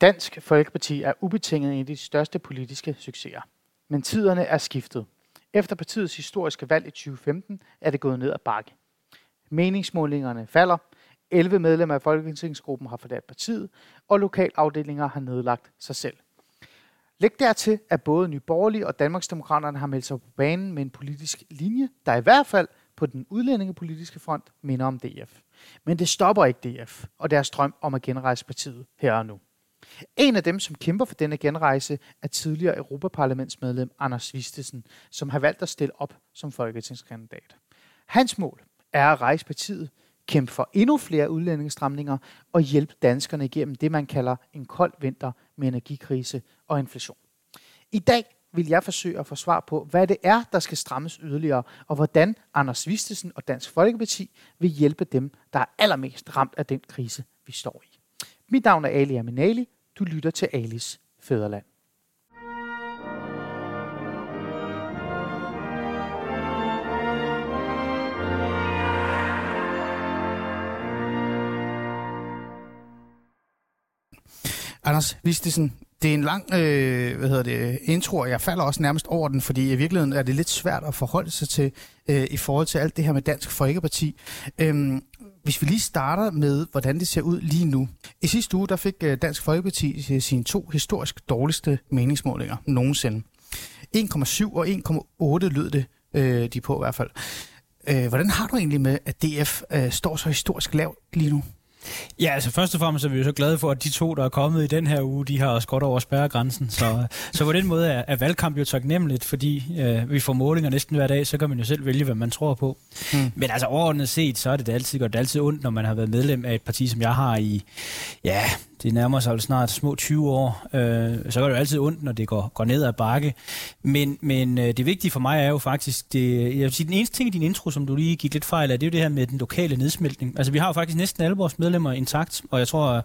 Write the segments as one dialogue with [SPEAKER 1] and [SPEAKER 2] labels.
[SPEAKER 1] Dansk Folkeparti er ubetinget en af de største politiske succeser. Men tiderne er skiftet. Efter partiets historiske valg i 2015 er det gået ned ad bakke. Meningsmålingerne falder, 11 medlemmer af Folketingsgruppen har forladt partiet, og lokalafdelinger har nedlagt sig selv. Læg dertil, at både Nye Borgerlige og Danmarksdemokraterne har meldt sig på banen med en politisk linje, der i hvert fald på den udlændingepolitiske front minder om DF. Men det stopper ikke DF og deres drøm om at genrejse partiet her og nu. En af dem, som kæmper for denne genrejse, er tidligere Europaparlamentsmedlem Anders Vistesen, som har valgt at stille op som folketingskandidat. Hans mål er at rejse partiet, kæmpe for endnu flere udlændingestramninger og hjælpe danskerne igennem det, man kalder en kold vinter med energikrise og inflation. I dag vil jeg forsøge at få svar på, hvad det er, der skal strammes yderligere, og hvordan Anders Vistesen og Dansk Folkeparti vil hjælpe dem, der er allermest ramt af den krise, vi står i. Mit navn er Ali Aminali. Du lytter til Alis Fæderland. Anders Vistesen, det er en lang øh, hvad hedder det, intro, og jeg falder også nærmest over den, fordi i virkeligheden er det lidt svært at forholde sig til øh, i forhold til alt det her med Dansk Folkeparti. Øhm, hvis vi lige starter med, hvordan det ser ud lige nu. I sidste uge der fik øh, Dansk Folkeparti øh, sine to historisk dårligste meningsmålinger nogensinde. 1,7 og 1,8 lød det øh, de på i hvert fald. Øh, hvordan har du egentlig med, at DF øh, står så historisk lavt lige nu?
[SPEAKER 2] Ja, altså først og fremmest er vi jo så glade for, at de to, der er kommet i den her uge, de har også godt over spærregrænsen. Så, så på den måde er, er valgkamp jo taknemmeligt, fordi øh, vi får målinger næsten hver dag, så kan man jo selv vælge, hvad man tror på. Mm. Men altså overordnet set, så er det, det altid godt. Det er altid ondt, når man har været medlem af et parti, som jeg har i, ja, det nærmer sig snart små 20 år, øh, så gør det jo altid ondt, når det går, går ned ad bakke. Men, men øh, det vigtige for mig er jo faktisk, det, jeg vil sige, den eneste ting i din intro, som du lige gik lidt fejl af, det er jo det her med den lokale nedsmeltning. Altså vi har jo faktisk næsten alle vores medlemmer intakt, og jeg tror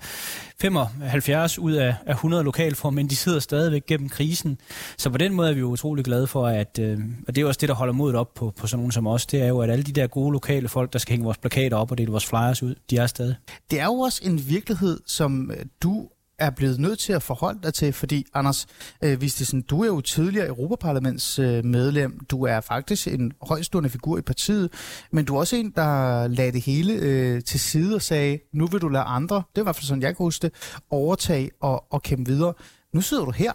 [SPEAKER 2] 75 ud af, af 100 lokalformænd, de sidder stadigvæk gennem krisen. Så på den måde er vi jo utrolig glade for, at, øh, og det er jo også det, der holder modet op på, på sådan nogen som os, det er jo, at alle de der gode lokale folk, der skal hænge vores plakater op og dele vores flyers ud, de er stadig.
[SPEAKER 1] Det er jo også en virkelighed, som du er blevet nødt til at forholde dig til, fordi Anders øh, Vistesen, du er jo tidligere Europaparlaments øh, medlem, du er faktisk en højstående figur i partiet, men du er også en, der lagde det hele øh, til side og sagde, nu vil du lade andre, det var i hvert fald sådan, jeg kan huske det, overtage og, og kæmpe videre. Nu sidder du her.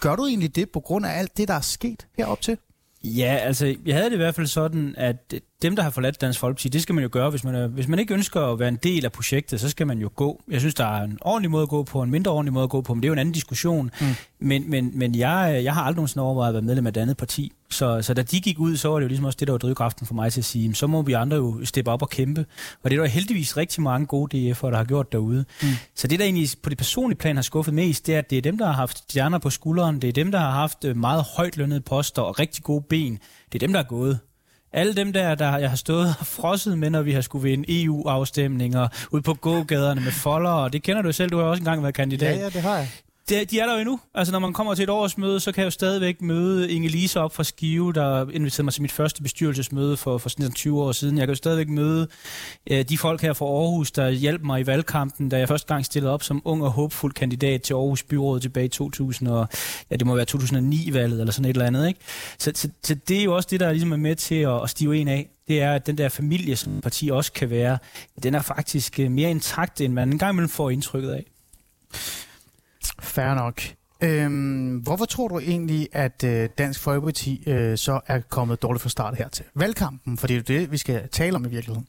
[SPEAKER 1] Gør du egentlig det på grund af alt det, der er sket herop til?
[SPEAKER 2] Ja, altså, jeg havde det i hvert fald sådan, at dem, der har forladt Dansk Folkeparti, det skal man jo gøre. Hvis man, hvis man ikke ønsker at være en del af projektet, så skal man jo gå. Jeg synes, der er en ordentlig måde at gå på, en mindre ordentlig måde at gå på, men det er jo en anden diskussion. Mm. Men, men, men jeg, jeg har aldrig nogensinde overvejet at være medlem af et andet parti. Så, så da de gik ud, så var det jo ligesom også det, der var drivkraften for mig til at sige, så må vi andre jo steppe op og kæmpe. Og det er der heldigvis rigtig mange gode DF'er, der har gjort derude. Mm. Så det, der egentlig på det personlige plan har skuffet mest, det er, at det er dem, der har haft stjerner på skulderen. Det er dem, der har haft øh, meget højt lønnede poster og rigtig gode ben. Det er dem, der er gået. Alle dem der, der jeg har stået og frosset med, når vi har skulle vinde EU-afstemninger ude på gågaderne med folder, og det kender du selv, du har også engang været kandidat.
[SPEAKER 1] Ja, ja, det har jeg
[SPEAKER 2] det, de er der jo endnu. Altså, når man kommer til et årsmøde, så kan jeg jo stadigvæk møde Inge Lise op fra Skive, der inviterede mig til mit første bestyrelsesmøde for, for sådan 20 år siden. Jeg kan jo stadigvæk møde øh, de folk her fra Aarhus, der hjalp mig i valgkampen, da jeg første gang stillede op som ung og håbfuld kandidat til Aarhus Byråd tilbage i 2000 og, ja, det må være 2009-valget eller sådan et eller andet. Ikke? Så, så, så, det er jo også det, der ligesom er med til at, at stive en af det er, at den der familie, som parti også kan være, den er faktisk øh, mere intakt, end man engang imellem får indtrykket af.
[SPEAKER 1] Fair nok. Øhm, hvorfor tror du egentlig, at øh, Dansk Folkeparti øh, så er kommet dårligt fra start hertil? Valgkampen, for det er jo det, vi skal tale om i virkeligheden.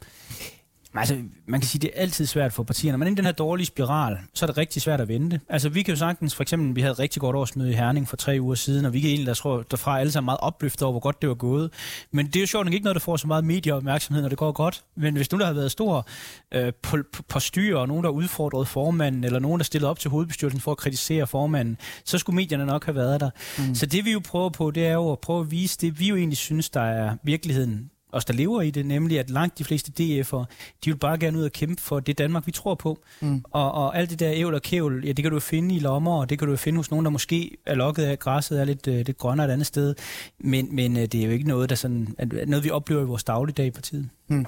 [SPEAKER 2] Altså, man kan sige, det er altid svært for partierne. Men i den her dårlige spiral, så er det rigtig svært at vente. Altså, vi kan jo sagtens, for eksempel, vi havde et rigtig godt årsmøde i Herning for tre uger siden, og vi kan egentlig, der tror, derfra alle sammen meget opløftet over, hvor godt det var gået. Men det er jo sjovt nok ikke noget, der får så meget medieopmærksomhed, når det går godt. Men hvis nu der har været stor øh, på, på, styr, og nogen, der udfordrede formanden, eller nogen, der stillede op til hovedbestyrelsen for at kritisere formanden, så skulle medierne nok have været der. Mm. Så det vi jo prøver på, det er jo at prøve at vise det, vi jo egentlig synes, der er virkeligheden os, der lever i det, nemlig at langt de fleste DF'ere, de vil bare gerne ud og kæmpe for det Danmark, vi tror på. Mm. Og, og alt det der ævl og kævl, ja, det kan du finde i lommer, og det kan du finde hos nogen, der måske er lokket af, græsset er lidt, uh, lidt grønnere et andet sted. Men, men uh, det er jo ikke noget, der sådan, er noget, vi oplever i vores dagligdag på tiden. Mm.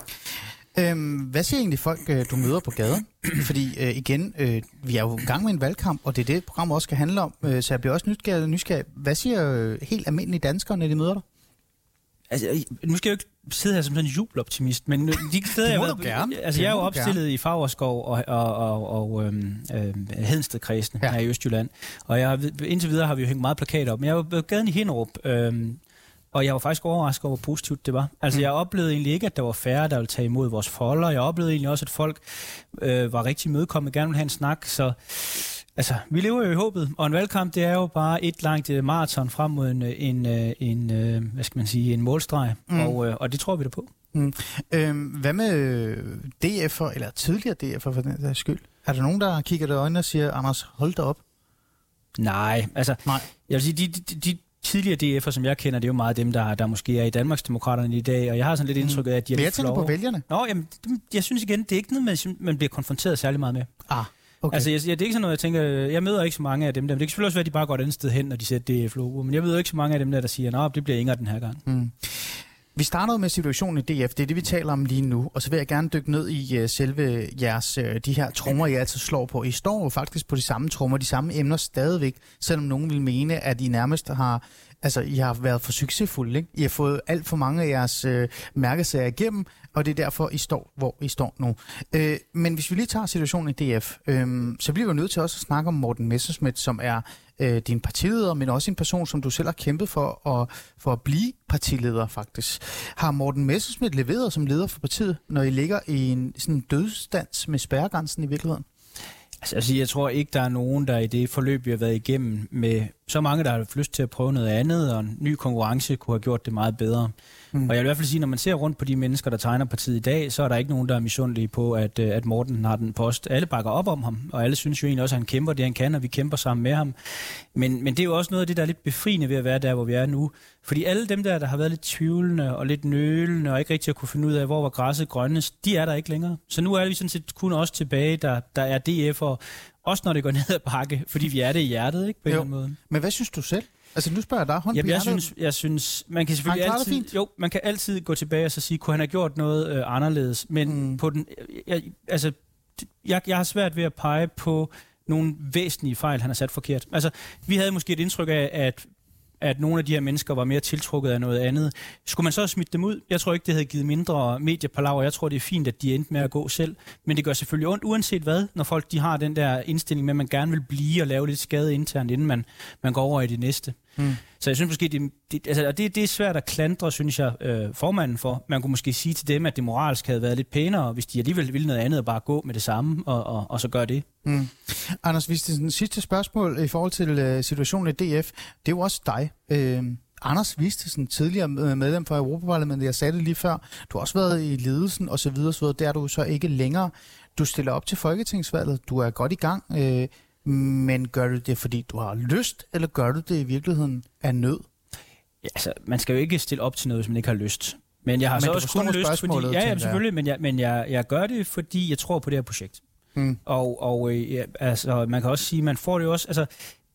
[SPEAKER 1] Øhm, hvad siger egentlig folk, øh, du møder på gaden? Fordi øh, igen, øh, vi er jo i gang med en valgkamp, og det er det, program også skal handle om. Øh, så jeg bliver også nysgerrig. nysgerrig. Hvad siger øh, helt almindelige danskere, når de møder dig?
[SPEAKER 2] Altså, nu skal jeg jo ikke sidde her som sådan en jubeloptimist, men de steder,
[SPEAKER 1] det må
[SPEAKER 2] jeg
[SPEAKER 1] du gerne.
[SPEAKER 2] Altså,
[SPEAKER 1] det
[SPEAKER 2] jeg er jo opstillet gerne. i Fagerskov og, og, og, og øhm, øhm, Hedenstedkredsen ja. her i Østjylland. Og jeg, indtil videre har vi jo hængt meget plakater op. Men jeg var på gaden i Hinderup, øhm, og jeg var faktisk overrasket over, hvor positivt det var. Altså, mm. jeg oplevede egentlig ikke, at der var færre, der ville tage imod vores folder. Jeg oplevede egentlig også, at folk øh, var rigtig mødekommende, gerne ville have en snak. Så altså, vi lever jo i håbet. Og en valgkamp, det er jo bare et langt øh, maraton frem mod en, en, øh, en, en hvad skal man sige, en målstreg. Mm. Og, øh, og det tror vi da på.
[SPEAKER 1] Mm. Øhm, hvad med DF'er, eller tidligere DF'er for den der skyld? Er der nogen, der kigger dig i øjnene og siger, Anders, hold da op?
[SPEAKER 2] Nej, altså, Nej. jeg vil sige, de, de, de tidligere DF'er, som jeg kender, det er jo meget dem, der, der måske er i Danmarksdemokraterne i dag, og jeg har sådan lidt mm. indtryk af, at de er
[SPEAKER 1] Men
[SPEAKER 2] jeg
[SPEAKER 1] tænker på vælgerne.
[SPEAKER 2] Nå, jamen, jeg synes igen, det er ikke noget, man, man bliver konfronteret særlig meget med.
[SPEAKER 1] Ah. Okay.
[SPEAKER 2] Altså, jeg, jeg, det er ikke sådan noget, jeg tænker, jeg møder ikke så mange af dem der, men det kan selvfølgelig også være, at de bare går et andet sted hen, når de ser DF-logo, men jeg møder ikke så mange af dem der, der siger, at det bliver Inger den her gang. Mm.
[SPEAKER 1] Vi startede med situationen i DF, det er det, vi taler om lige nu, og så vil jeg gerne dykke ned i uh, selve jeres, uh, de her trommer, I altid slår på. I står jo faktisk på de samme trommer, de samme emner stadigvæk, selvom nogen vil mene, at I nærmest har Altså, I har været for succesfulde, ikke? I har fået alt for mange af jeres øh, mærkesager igennem, og det er derfor, I står, hvor I står nu. Øh, men hvis vi lige tager situationen i DF, øh, så bliver vi nødt til også at snakke om Morten Messerschmidt, som er øh, din partileder, men også en person, som du selv har kæmpet for at, for at blive partileder, faktisk. Har Morten Messerschmidt leveret som leder for partiet, når I ligger i en sådan dødsdans med spærregrænsen i virkeligheden?
[SPEAKER 2] Altså, jeg tror ikke, der er nogen, der i det forløb, vi har været igennem, med så mange, der har lyst til at prøve noget andet, og en ny konkurrence kunne have gjort det meget bedre. Mm. Og jeg vil i hvert fald sige, når man ser rundt på de mennesker, der tegner partiet i dag, så er der ikke nogen, der er misundelige på, at, øh, at Morten har den post. Alle bakker op om ham, og alle synes jo egentlig også, at han kæmper det, han kan, og vi kæmper sammen med ham. Men, men det er jo også noget af det, der er lidt befriende ved at være der, hvor vi er nu. Fordi alle dem der, der har været lidt tvivlende og lidt nølende, og ikke rigtig at kunne finde ud af, hvor var græsset grønnest, de er der ikke længere. Så nu er vi sådan set kun også tilbage, der, der er DF'er, også når det går ned ad bakke, fordi vi er det i hjertet, ikke, på jo. en måde.
[SPEAKER 1] Men hvad synes du selv? Altså nu spørger jeg dig, hånd
[SPEAKER 2] Jamen, jeg synes, jeg synes, man kan selvfølgelig
[SPEAKER 1] han
[SPEAKER 2] altid,
[SPEAKER 1] fint?
[SPEAKER 2] jo, man kan altid gå tilbage og så sige, kunne han have gjort noget øh, anderledes, men mm. på den, jeg, altså, jeg, jeg har svært ved at pege på nogle væsentlige fejl, han har sat forkert. Altså, vi havde måske et indtryk af, at at nogle af de her mennesker var mere tiltrukket af noget andet. Skulle man så smidt dem ud? Jeg tror ikke, det havde givet mindre mediepalaver. Jeg tror, det er fint, at de endte med at gå selv. Men det gør selvfølgelig ondt, uanset hvad, når folk de har den der indstilling med, at man gerne vil blive og lave lidt skade internt, inden man, man går over i det næste. Mm. Så jeg synes måske, det, det, altså, det, det er svært at klandre, synes jeg, øh, formanden for. Man kunne måske sige til dem, at det moralsk havde været lidt pænere, hvis de alligevel ville noget andet og bare gå med det samme, og, og, og så gøre det. Mm.
[SPEAKER 1] Anders, hvis det er den sidste spørgsmål i forhold til uh, situationen i DF, det er jo også dig. Uh, Anders Vistesen, tidligere medlem for Europaparlamentet, jeg sagde det lige før, du har også været i ledelsen osv., osv. det er du så ikke længere. Du stiller op til folketingsvalget, du er godt i gang. Uh, men gør du det, fordi du har lyst, eller gør du det i virkeligheden af nød?
[SPEAKER 2] Ja, altså, man skal jo ikke stille op til noget, hvis man ikke har lyst. Men jeg har men så også kun lyst, fordi... Ja, ja, selvfølgelig, men, jeg, men jeg, jeg gør det, fordi jeg tror på det her projekt. Mm. Og, og øh, ja, altså, man kan også sige, man får det også... Altså,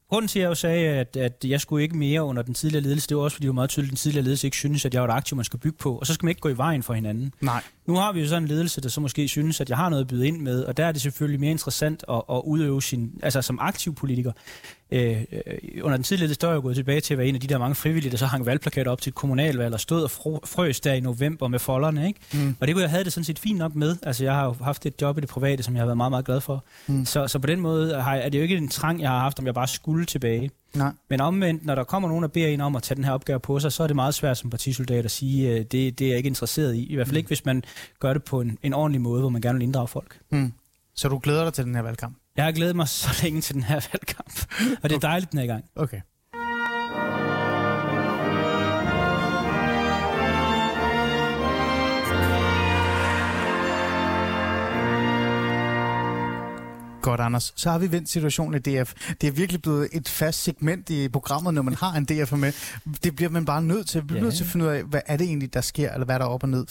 [SPEAKER 2] Grunden til, at jeg jo sagde, at, at jeg skulle ikke mere under den tidligere ledelse, det var også, fordi det var meget tydeligt, at den tidligere ledelse ikke synes, at jeg var et aktiv, man skal bygge på. Og så skal man ikke gå i vejen for hinanden.
[SPEAKER 1] Nej.
[SPEAKER 2] Nu har vi jo sådan en ledelse, der så måske synes, at jeg har noget at byde ind med, og der er det selvfølgelig mere interessant at, at udøve sin, altså som aktiv politiker. Øh, øh, under den tidligere der er jeg gået tilbage til at være en af de der mange frivillige, der så hang valgplakater op til et kommunalvalg og stod og frøs der i november med folderne. Ikke? Mm. Og det kunne jeg have det sådan set fint nok med. Altså jeg har jo haft et job i det private, som jeg har været meget, meget glad for. Mm. Så, så på den måde har jeg, er det jo ikke en trang, jeg har haft, om jeg bare skulle tilbage. Nej. Men omvendt, når der kommer nogen, der beder en om at tage den her opgave på sig, så er det meget svært som partisoldat at sige, øh, det, det er jeg ikke interesseret i. I hvert fald mm. ikke, hvis man gør det på en, en ordentlig måde, hvor man gerne vil inddrage folk. Mm.
[SPEAKER 1] Så du glæder dig til den her valgkamp?
[SPEAKER 2] Jeg har glædet mig så længe til den her valgkamp, og det er dejligt den her gang.
[SPEAKER 1] Okay. Godt, Anders. Så har vi vendt situationen i DF. Det er virkelig blevet et fast segment i programmet, når man har en DF med. Det bliver man bare nødt til. Vi bliver ja. nødt til at finde ud af, hvad er det egentlig, der sker, eller hvad der er op og ned.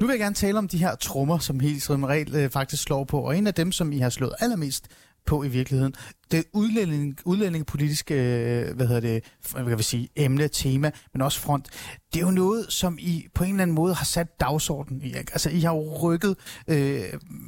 [SPEAKER 1] Nu vil jeg gerne tale om de her trommer, som helt som regel øh, faktisk slår på. Og en af dem, som I har slået allermest på i virkeligheden. Det udlænding, udlændingepolitiske øh, hvad hedder det, hvad kan vi sige, emne, tema, men også front, det er jo noget, som I på en eller anden måde har sat dagsordenen i. Altså, I har jo rykket øh,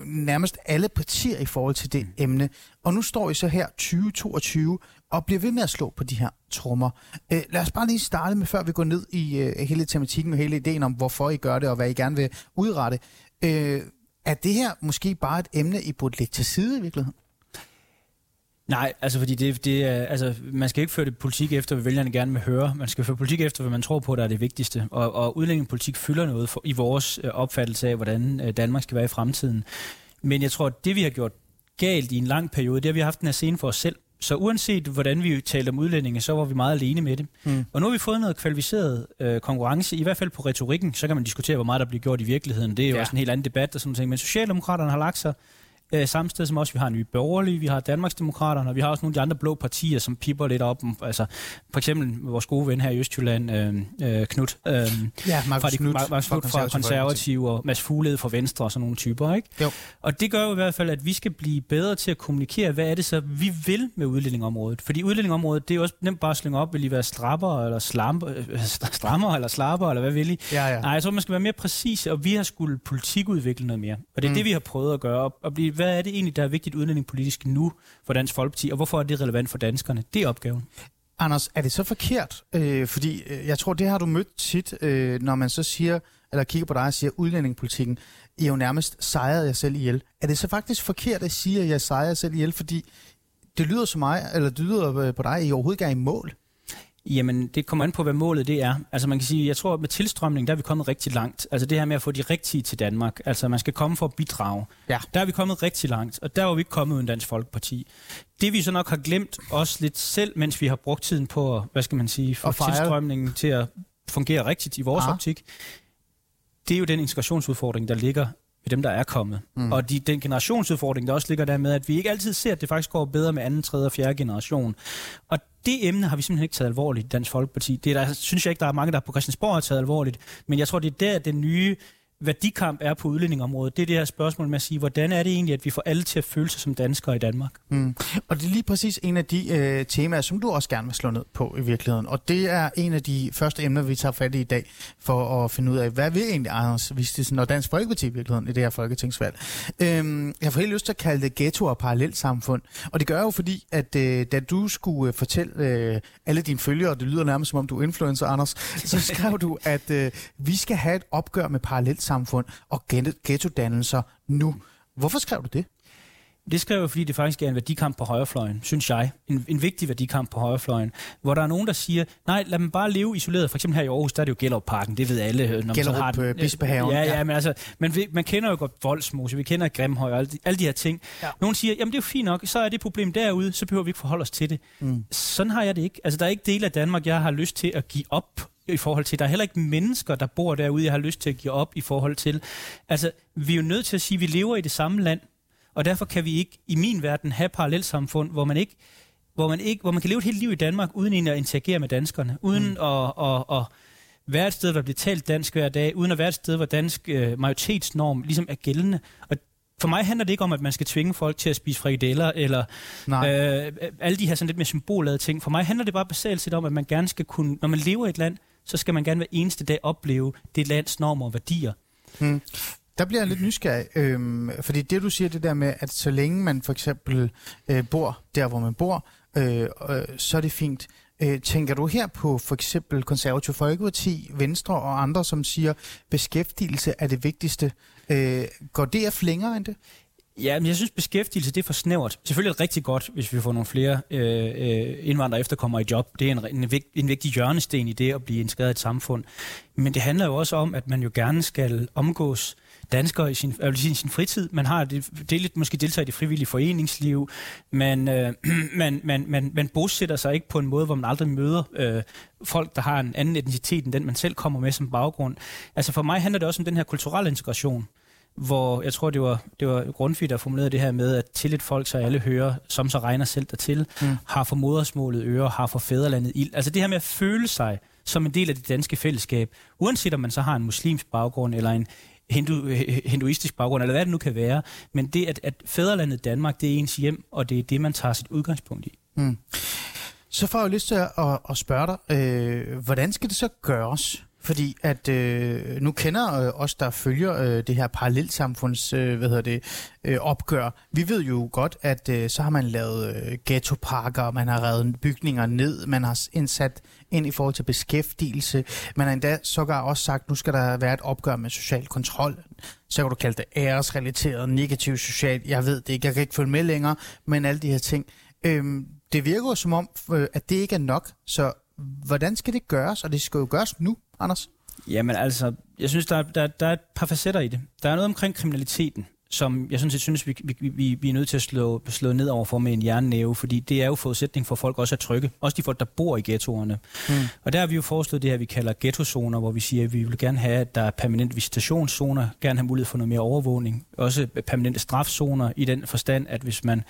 [SPEAKER 1] nærmest alle partier i forhold til det emne. Og nu står I så her 2022 og bliver ved med at slå på de her trommer. Øh, lad os bare lige starte med, før vi går ned i øh, hele tematikken og hele ideen om, hvorfor I gør det og hvad I gerne vil udrette. Øh, er det her måske bare et emne, I burde lægge til side i virkeligheden?
[SPEAKER 2] Nej, altså fordi det, det er, altså, man skal ikke føre det politik efter, hvad vælgerne gerne vil høre. Man skal føre politik efter, hvad man tror på, der er det vigtigste. Og, og udlændingepolitik fylder noget for, i vores øh, opfattelse af, hvordan øh, Danmark skal være i fremtiden. Men jeg tror, at det vi har gjort galt i en lang periode, det har vi haft den her scene for os selv. Så uanset hvordan vi talte om udlændinge, så var vi meget alene med det. Mm. Og nu har vi fået noget kvalificeret øh, konkurrence, i hvert fald på retorikken. Så kan man diskutere, hvor meget der bliver gjort i virkeligheden. Det er jo ja. også en helt anden debat og sådan noget. Men Socialdemokraterne har lagt sig øh, samme sted som også vi har Nye Borgerlige, vi har Danmarksdemokraterne, og vi har også nogle af de andre blå partier, som pipper lidt op. Altså, for eksempel vores gode ven her i Østjylland, øh, øh, Knut, øh, ja, Markus fra, de, Knut, Markus Knut fra, Konservative og Mads Fuglede fra Venstre og sådan nogle typer. Ikke? Jo. Og det gør jo i hvert fald, at vi skal blive bedre til at kommunikere, hvad er det så, vi vil med udlændingområdet. Fordi udlændingområdet, det er jo også nemt bare at slynge op, vil I være slapper, eller slamper, øh, strammer, eller slapper, eller hvad vil I? Ja, ja. Nej, jeg tror, man skal være mere præcis, og vi har skulle politikudvikle noget mere. Og det er mm. det, vi har prøvet at gøre, og blive hvad er det egentlig, der er vigtigt udlændingepolitisk nu for Dansk Folkeparti, og hvorfor er det relevant for danskerne? Det er opgaven.
[SPEAKER 1] Anders, er det så forkert? Øh, fordi øh, jeg tror, det har du mødt tit, øh, når man så siger, eller kigger på dig og siger, udlændingepolitikken, I er jo nærmest sejret jeg selv ihjel. Er det så faktisk forkert at sige, at jeg sejrer selv ihjel, fordi det lyder så mig, eller det lyder øh, på dig, at I overhovedet ikke er i mål?
[SPEAKER 2] Jamen, det kommer an på, hvad målet det er. Altså man kan sige, jeg tror, at med tilstrømning, der er vi kommet rigtig langt. Altså det her med at få de rigtige til Danmark. Altså man skal komme for at bidrage. Ja. Der er vi kommet rigtig langt, og der er vi ikke kommet uden Dansk Folkeparti. Det vi så nok har glemt også lidt selv, mens vi har brugt tiden på, hvad skal man sige, få tilstrømningen til at fungere rigtigt i vores ja. optik, det er jo den integrationsudfordring, der ligger ved dem, der er kommet. Mm. Og de, den generationsudfordring, der også ligger der med, at vi ikke altid ser, at det faktisk går bedre med anden, tredje og fjerde generation. Og det emne har vi simpelthen ikke taget alvorligt i Dansk Folkeparti. Det er der, synes jeg ikke, der er mange, der på Christiansborg har taget alvorligt. Men jeg tror, det er der, den nye værdikamp er på udlændingområdet. Det er det her spørgsmål med at sige, hvordan er det egentlig, at vi får alle til at føle sig som danskere i Danmark? Mm.
[SPEAKER 1] Og det er lige præcis en af de øh, temaer, som du også gerne vil slå ned på i virkeligheden. Og det er en af de første emner, vi tager fat i i dag, for at finde ud af, hvad vil egentlig Anders Vistisen og Dansk Folkeparti i virkeligheden i det her folketingsvalg? Øhm, jeg får helt lyst til at kalde det ghetto og parallelsamfund. Og det gør jo fordi, at øh, da du skulle øh, fortælle øh, alle dine følgere, og det lyder nærmest som om du er influencer, Anders, så skrev du, at øh, vi skal have et opgør med parallelsamfund parallelsamfund og ghettodannelser nu. Hvorfor skrev du det?
[SPEAKER 2] Det skrev jeg, fordi det faktisk er en værdikamp på højrefløjen, synes jeg. En, en vigtig værdikamp på højrefløjen, hvor der er nogen, der siger, nej, lad dem bare leve isoleret. For eksempel her i Aarhus, der er det jo Gellerup-parken, det ved alle. Når
[SPEAKER 1] man Gellerup, har den. Øh, Bispehaven.
[SPEAKER 2] Ja, ja, men altså, man, man kender jo godt Voldsmose, vi kender Grimhøj og alle de, alle de her ting. Ja. Nogen siger, jamen det er jo fint nok, så er det problem derude, så behøver vi ikke forholde os til det. Mm. Sådan har jeg det ikke. Altså, der er ikke del af Danmark, jeg har lyst til at give op i forhold til. Der er heller ikke mennesker, der bor derude, jeg har lyst til at give op i forhold til. Altså, vi er jo nødt til at sige, at vi lever i det samme land, og derfor kan vi ikke i min verden have parallelsamfund, hvor man ikke hvor man, ikke, hvor man kan leve et helt liv i Danmark, uden egentlig at interagere med danskerne, uden mm. at, at, at være et sted, hvor der bliver talt dansk hver dag, uden at være et sted, hvor dansk øh, majoritetsnorm ligesom er gældende. Og for mig handler det ikke om, at man skal tvinge folk til at spise frikadeller, eller øh, alle de her sådan lidt mere symbolade ting. For mig handler det bare basalt set om, at man gerne skal kunne, når man lever i et land, så skal man gerne hver eneste dag opleve det lands normer og værdier. Hmm.
[SPEAKER 1] Der bliver jeg lidt nysgerrig, øhm, fordi det du siger, det der med, at så længe man for eksempel øh, bor der, hvor man bor, øh, øh, så er det fint. Øh, tænker du her på for eksempel Konservativ Folkeparti, Venstre og andre, som siger, beskæftigelse er det vigtigste. Øh, går det af længere end det?
[SPEAKER 2] Ja, men jeg synes, beskæftigelse det er for snævert. Selvfølgelig er det rigtig godt, hvis vi får nogle flere øh, øh indvandrere efterkommere i job. Det er en, en, vigt, en vigtig hjørnesten i det at blive integreret i et samfund. Men det handler jo også om, at man jo gerne skal omgås danskere i sin, jeg vil sige, i sin fritid. Man har det, det lidt, måske deltager i det frivillige foreningsliv. Man, øh, man, man, man, man bosætter sig ikke på en måde, hvor man aldrig møder øh, folk, der har en anden etnicitet end den, man selv kommer med som baggrund. Altså for mig handler det også om den her kulturelle integration hvor jeg tror, det var, det var Grundtvig, der formulerede det her med, at til et folk, så alle hører, som så regner selv dertil, mm. har for modersmålet øre, har for fædrelandet ild. Altså det her med at føle sig som en del af det danske fællesskab, uanset om man så har en muslimsk baggrund, eller en hindu, hinduistisk baggrund, eller hvad det nu kan være. Men det, at, at fædrelandet Danmark, det er ens hjem, og det er det, man tager sit udgangspunkt i. Mm.
[SPEAKER 1] Så får jeg lyst til at, at spørge dig, øh, hvordan skal det så gøres? Fordi at øh, nu kender øh, os, der følger øh, det her parallelsamfunds øh, hvad hedder det, øh, opgør. Vi ved jo godt, at øh, så har man lavet øh, ghettoparker, man har revet bygninger ned, man har indsat ind i forhold til beskæftigelse. Man har endda sågar også sagt, nu skal der være et opgør med social kontrol. Så kan du kalde det æresrelateret, negativ social. Jeg ved det ikke, jeg kan ikke følge med længere, men alle de her ting. Øh, det virker jo som om, øh, at det ikke er nok. Så hvordan skal det gøres? Og det skal jo gøres nu, Anders.
[SPEAKER 2] Jamen altså, jeg synes, der, der, der er et par facetter i det. Der er noget omkring kriminaliteten, som jeg synes, jeg synes vi, vi, vi, vi er nødt til at slå, slå ned over for med en jernnæve, fordi det er jo forudsætning for, at folk også er trygge. Også de folk, der bor i ghettoerne. Mm. Og der har vi jo foreslået det her, vi kalder ghettozoner, hvor vi siger, at vi vil gerne have, at der er permanent visitationszoner, gerne have mulighed for noget mere overvågning. Også permanente strafzoner i den forstand, at hvis man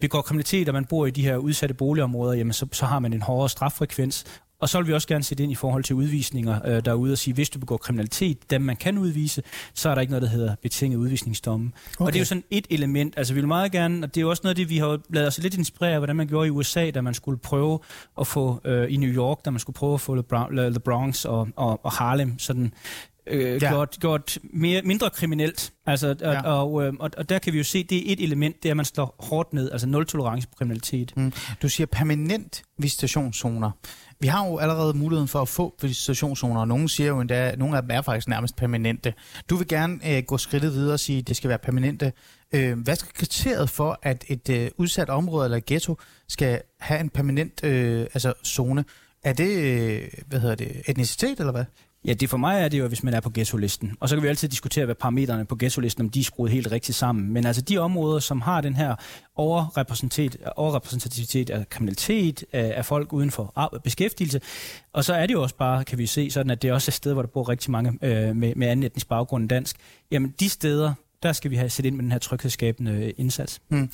[SPEAKER 2] begår kriminalitet, og man bor i de her udsatte boligområder, jamen så, så har man en hårdere straffrekvens, og så vil vi også gerne sætte ind i forhold til udvisninger øh, derude og sige, hvis du begår kriminalitet, dem man kan udvise, så er der ikke noget, der hedder betinget udvisningsdomme. Okay. Og det er jo sådan et element. Altså vi vil meget gerne, og det er jo også noget af det, vi har lavet os lidt inspirere af, hvordan man gjorde i USA, da man skulle prøve at få, øh, i New York, da man skulle prøve at få The Bronx og, og, og Harlem sådan øh, ja. gjort, gjort mere, mindre kriminelt. Altså, ja. og, og, og, og der kan vi jo se, det er et element, det er, at man slår hårdt ned, altså nul tolerance på kriminalitet. Mm.
[SPEAKER 1] Du siger permanent visitationszoner. Vi har jo allerede muligheden for at få visitationszoner, og nogle siger jo endda, at nogle af dem er faktisk nærmest permanente. Du vil gerne øh, gå skridtet videre og sige, at det skal være permanente. Øh, hvad skal kriteriet for, at et øh, udsat område eller ghetto skal have en permanent øh, altså zone? Er det, øh, hvad hedder det, etnicitet eller hvad?
[SPEAKER 2] Ja, det for mig er det jo, hvis man er på ghetto-listen. Og så kan vi altid diskutere, hvad parametrene på ghetto-listen, om de er skruet helt rigtigt sammen. Men altså de områder, som har den her overrepræsentativitet af kriminalitet, af, folk uden for beskæftigelse, og så er det jo også bare, kan vi se, sådan at det er også et sted, hvor der bor rigtig mange øh, med, med anden etnisk baggrund end dansk. Jamen de steder, der skal vi have sæt ind med den her tryghedsskabende øh, indsats. Hmm.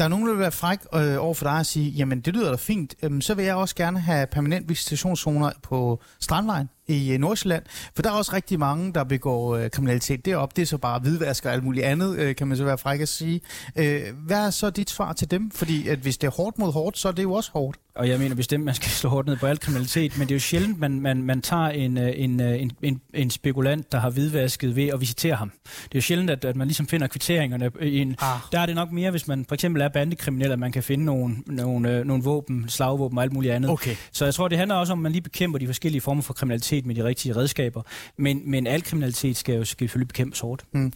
[SPEAKER 1] Der er nogen, der vil være fræk øh, over for dig at sige, jamen det lyder da fint, øhm, så vil jeg også gerne have permanent visitationszoner på Strandvejen i øh, Nordsjælland, for der er også rigtig mange, der begår øh, kriminalitet deroppe. Det er så bare hvidvask og alt muligt andet, øh, kan man så være fræk at sige. Øh, hvad er så dit svar til dem? Fordi at hvis det er hårdt mod hårdt, så er det jo også hårdt.
[SPEAKER 2] Og jeg mener bestemt, man skal slå hårdt ned på al kriminalitet, men det er jo sjældent, man, man, man tager en, øh, en, øh, en, en, en spekulant, der har hvidvasket ved at visitere ham. Det er jo sjældent, at, at man ligesom finder kvitteringerne. I en, ah. Der er det nok mere, hvis man for eksempel er bandekriminel, at man kan finde nogle, nogle, nogle våben, slagvåben og alt muligt andet.
[SPEAKER 1] Okay.
[SPEAKER 2] Så jeg tror, det handler også om, at man lige bekæmper de forskellige former for kriminalitet med de rigtige redskaber. Men, men al kriminalitet skal jo selvfølgelig bekæmpes hårdt. Mm.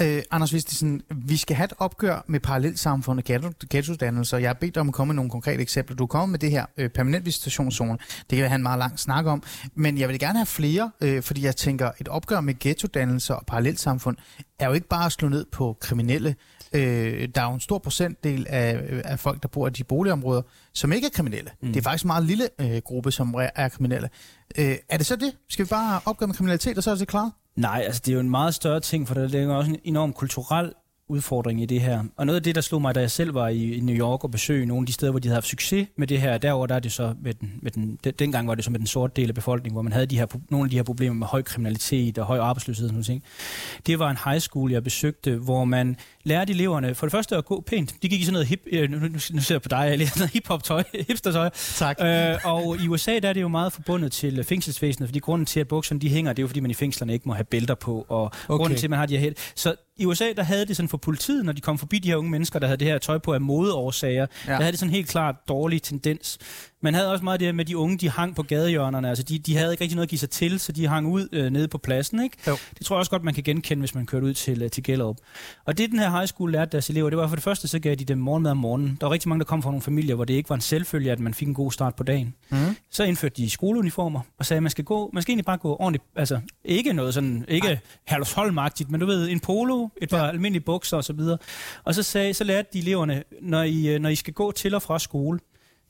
[SPEAKER 1] Øh, Anders Vistisen, vi skal have et opgør med parallelsamfund og ghettodannelser. Jeg har bedt dig om at komme med nogle konkrete eksempler. Du kommer med det her øh, permanent visitationszone. Det kan vi have en meget lang snak om. Men jeg vil gerne have flere, øh, fordi jeg tænker, et opgør med ghettodannelser og parallelsamfund er jo ikke bare at slå ned på kriminelle. Øh, der er jo en stor procentdel af, af folk, der bor i de boligområder, som ikke er kriminelle. Mm. Det er faktisk en meget lille øh, gruppe, som er kriminelle. Øh, er det så det? Skal vi bare opgøre med kriminalitet, og så er det klart?
[SPEAKER 2] Nej, altså det er jo en meget større ting, for der er også en enorm kulturel udfordring i det her. Og noget af det, der slog mig, da jeg selv var i, New York og besøgte nogle af de steder, hvor de havde haft succes med det her, derover der er det så med den, med den, dengang var det så med den sorte del af befolkningen, hvor man havde de her, nogle af de her problemer med høj kriminalitet og høj arbejdsløshed og sådan noget. Det var en high school, jeg besøgte, hvor man lærte eleverne for det første at gå pænt. De gik i sådan noget hip, øh, nu, nu, ser jeg på dig, sådan noget hip-hop-tøj, hipster-tøj.
[SPEAKER 1] Tak. Øh,
[SPEAKER 2] og i USA der er det jo meget forbundet til fængselsvæsenet, fordi grunden til, at bukserne de hænger, det er jo fordi, man i fængslerne ikke må have bælter på, og okay. grunden til, at man har de her Så i USA, der havde det sådan for politiet, når de kom forbi de her unge mennesker, der havde det her tøj på af modeårsager, ja. der havde det sådan helt klart dårlig tendens. Man havde også meget det med de unge, de hang på gadehjørnerne. Altså, de, de havde ikke rigtig noget at give sig til, så de hang ud øh, nede på pladsen. Ikke? Jo. Det tror jeg også godt, man kan genkende, hvis man kørte ud til, øh, til Gellerup. Og det, den her high school lærte deres elever, det var for det første, så gav de dem morgenmad om morgenen. Der var rigtig mange, der kom fra nogle familier, hvor det ikke var en selvfølge, at man fik en god start på dagen. Mm. Så indførte de skoleuniformer og sagde, at man skal, gå, man skal egentlig bare gå ordentligt. Altså, ikke noget sådan, ikke Herlufsholm-agtigt, men du ved, en polo, et par ja. almindelige bukser osv. Og, og så, sagde, så lærte de eleverne, når I, øh, når I skal gå til og fra skole,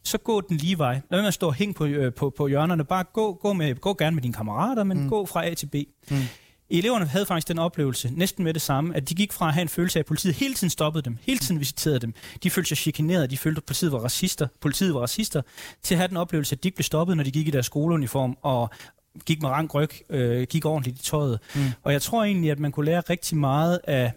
[SPEAKER 2] så gå den lige vej. Lad være med at stå og hænge på, øh, på, på hjørnerne. Bare gå, gå, med, gå gerne med dine kammerater, men mm. gå fra A til B. Mm. Eleverne havde faktisk den oplevelse, næsten med det samme, at de gik fra at have en følelse af, at politiet hele tiden stoppede dem, hele tiden visiterede dem. De følte sig chikaneret, de følte, at politiet var racister, politiet var racister, til at have den oplevelse, at de ikke blev stoppet, når de gik i deres skoleuniform, og gik med rank ryg, øh, gik ordentligt i tøjet. Mm. Og jeg tror egentlig, at man kunne lære rigtig meget af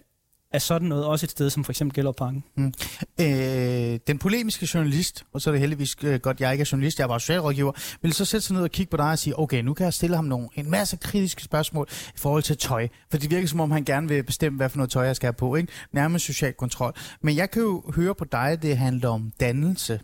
[SPEAKER 2] er sådan noget også et sted som for eksempel Gellerparken? Mm.
[SPEAKER 1] Øh, den polemiske journalist, og så er det heldigvis øh, godt, jeg ikke er journalist, jeg er bare socialrådgiver, vil så sætte sig ned og kigge på dig og sige, okay, nu kan jeg stille ham nogle, en masse kritiske spørgsmål i forhold til tøj. For det virker som om, han gerne vil bestemme, hvad for noget tøj, jeg skal have på. Ikke? Nærmest social kontrol. Men jeg kan jo høre på dig, det handler om dannelse.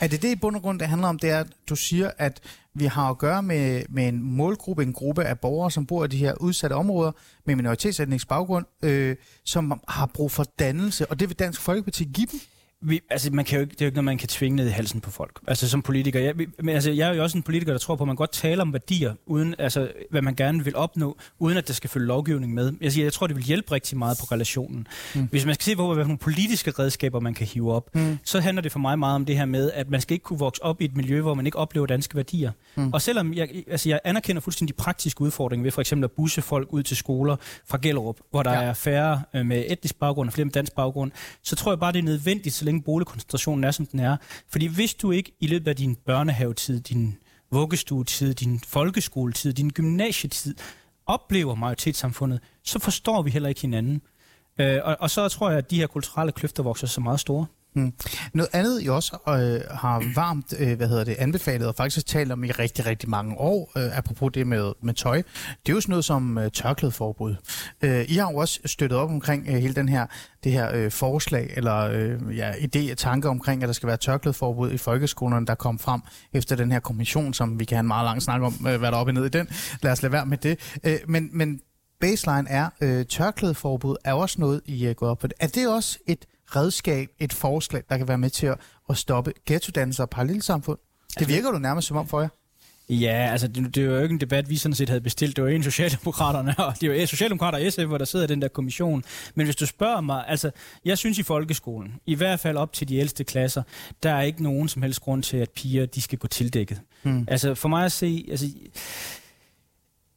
[SPEAKER 1] Er det det i bund og grund, det handler om, det er, at du siger, at vi har at gøre med, med en målgruppe, en gruppe af borgere, som bor i de her udsatte områder med minoritetsætningsbaggrund, øh, som har brug for dannelse, og det vil Dansk Folkeparti give dem?
[SPEAKER 2] Vi, altså, man kan jo ikke, det er jo ikke noget, man kan tvinge ned i halsen på folk. Altså som politiker. Jeg, men, altså, jeg er jo også en politiker, der tror på, at man godt taler om værdier, uden, altså, hvad man gerne vil opnå, uden at der skal følge lovgivning med. Jeg, siger, jeg tror, det vil hjælpe rigtig meget på relationen. Mm. Hvis man skal se på, hvad nogle politiske redskaber man kan hive op, mm. så handler det for mig meget om det her med, at man skal ikke kunne vokse op i et miljø, hvor man ikke oplever danske værdier. Mm. Og selvom jeg, altså, jeg anerkender fuldstændig de praktiske udfordringer ved for eksempel at busse folk ud til skoler fra Gellerup, hvor der ja. er færre øh, med etnisk baggrund og flere med dansk baggrund, så tror jeg bare, det er nødvendigt, så længe boligkoncentrationen er, som den er. Fordi hvis du ikke i løbet af din børnehavetid, din vuggestuetid, din folkeskoletid, din gymnasietid oplever majoritetssamfundet, så forstår vi heller ikke hinanden. Øh, og, og så tror jeg, at de her kulturelle kløfter vokser så meget store.
[SPEAKER 1] Mm. Noget andet, I også øh, har varmt øh, hvad hedder det, anbefalet og faktisk talt om i rigtig, rigtig mange år, øh, apropos det med, med tøj, det er jo sådan noget som øh, tørklædeforbud. Øh, I har jo også støttet op omkring øh, hele den her, det her øh, forslag, eller øh, ja, idé og tanke omkring, at der skal være tørklædeforbud i folkeskolerne, der kom frem efter den her kommission, som vi kan have en meget lang snak om, øh, hvad der er op og ned i den. Lad os lade være med det. Øh, men, men baseline er, øh, tørklædeforbud er også noget, I øh, er gået op på. Er det også et redskab, et forslag, der kan være med til at, at stoppe ghettodannelser og parallelsamfund? Det virker du nærmest som om for jer.
[SPEAKER 2] Ja, altså det, det var jo ikke en debat, vi sådan set havde bestilt. Det var en Socialdemokraterne, og det var Socialdemokrater og SF, hvor der sidder den der kommission. Men hvis du spørger mig, altså jeg synes i folkeskolen, i hvert fald op til de ældste klasser, der er ikke nogen som helst grund til, at piger de skal gå tildækket. Hmm. Altså for mig at se, altså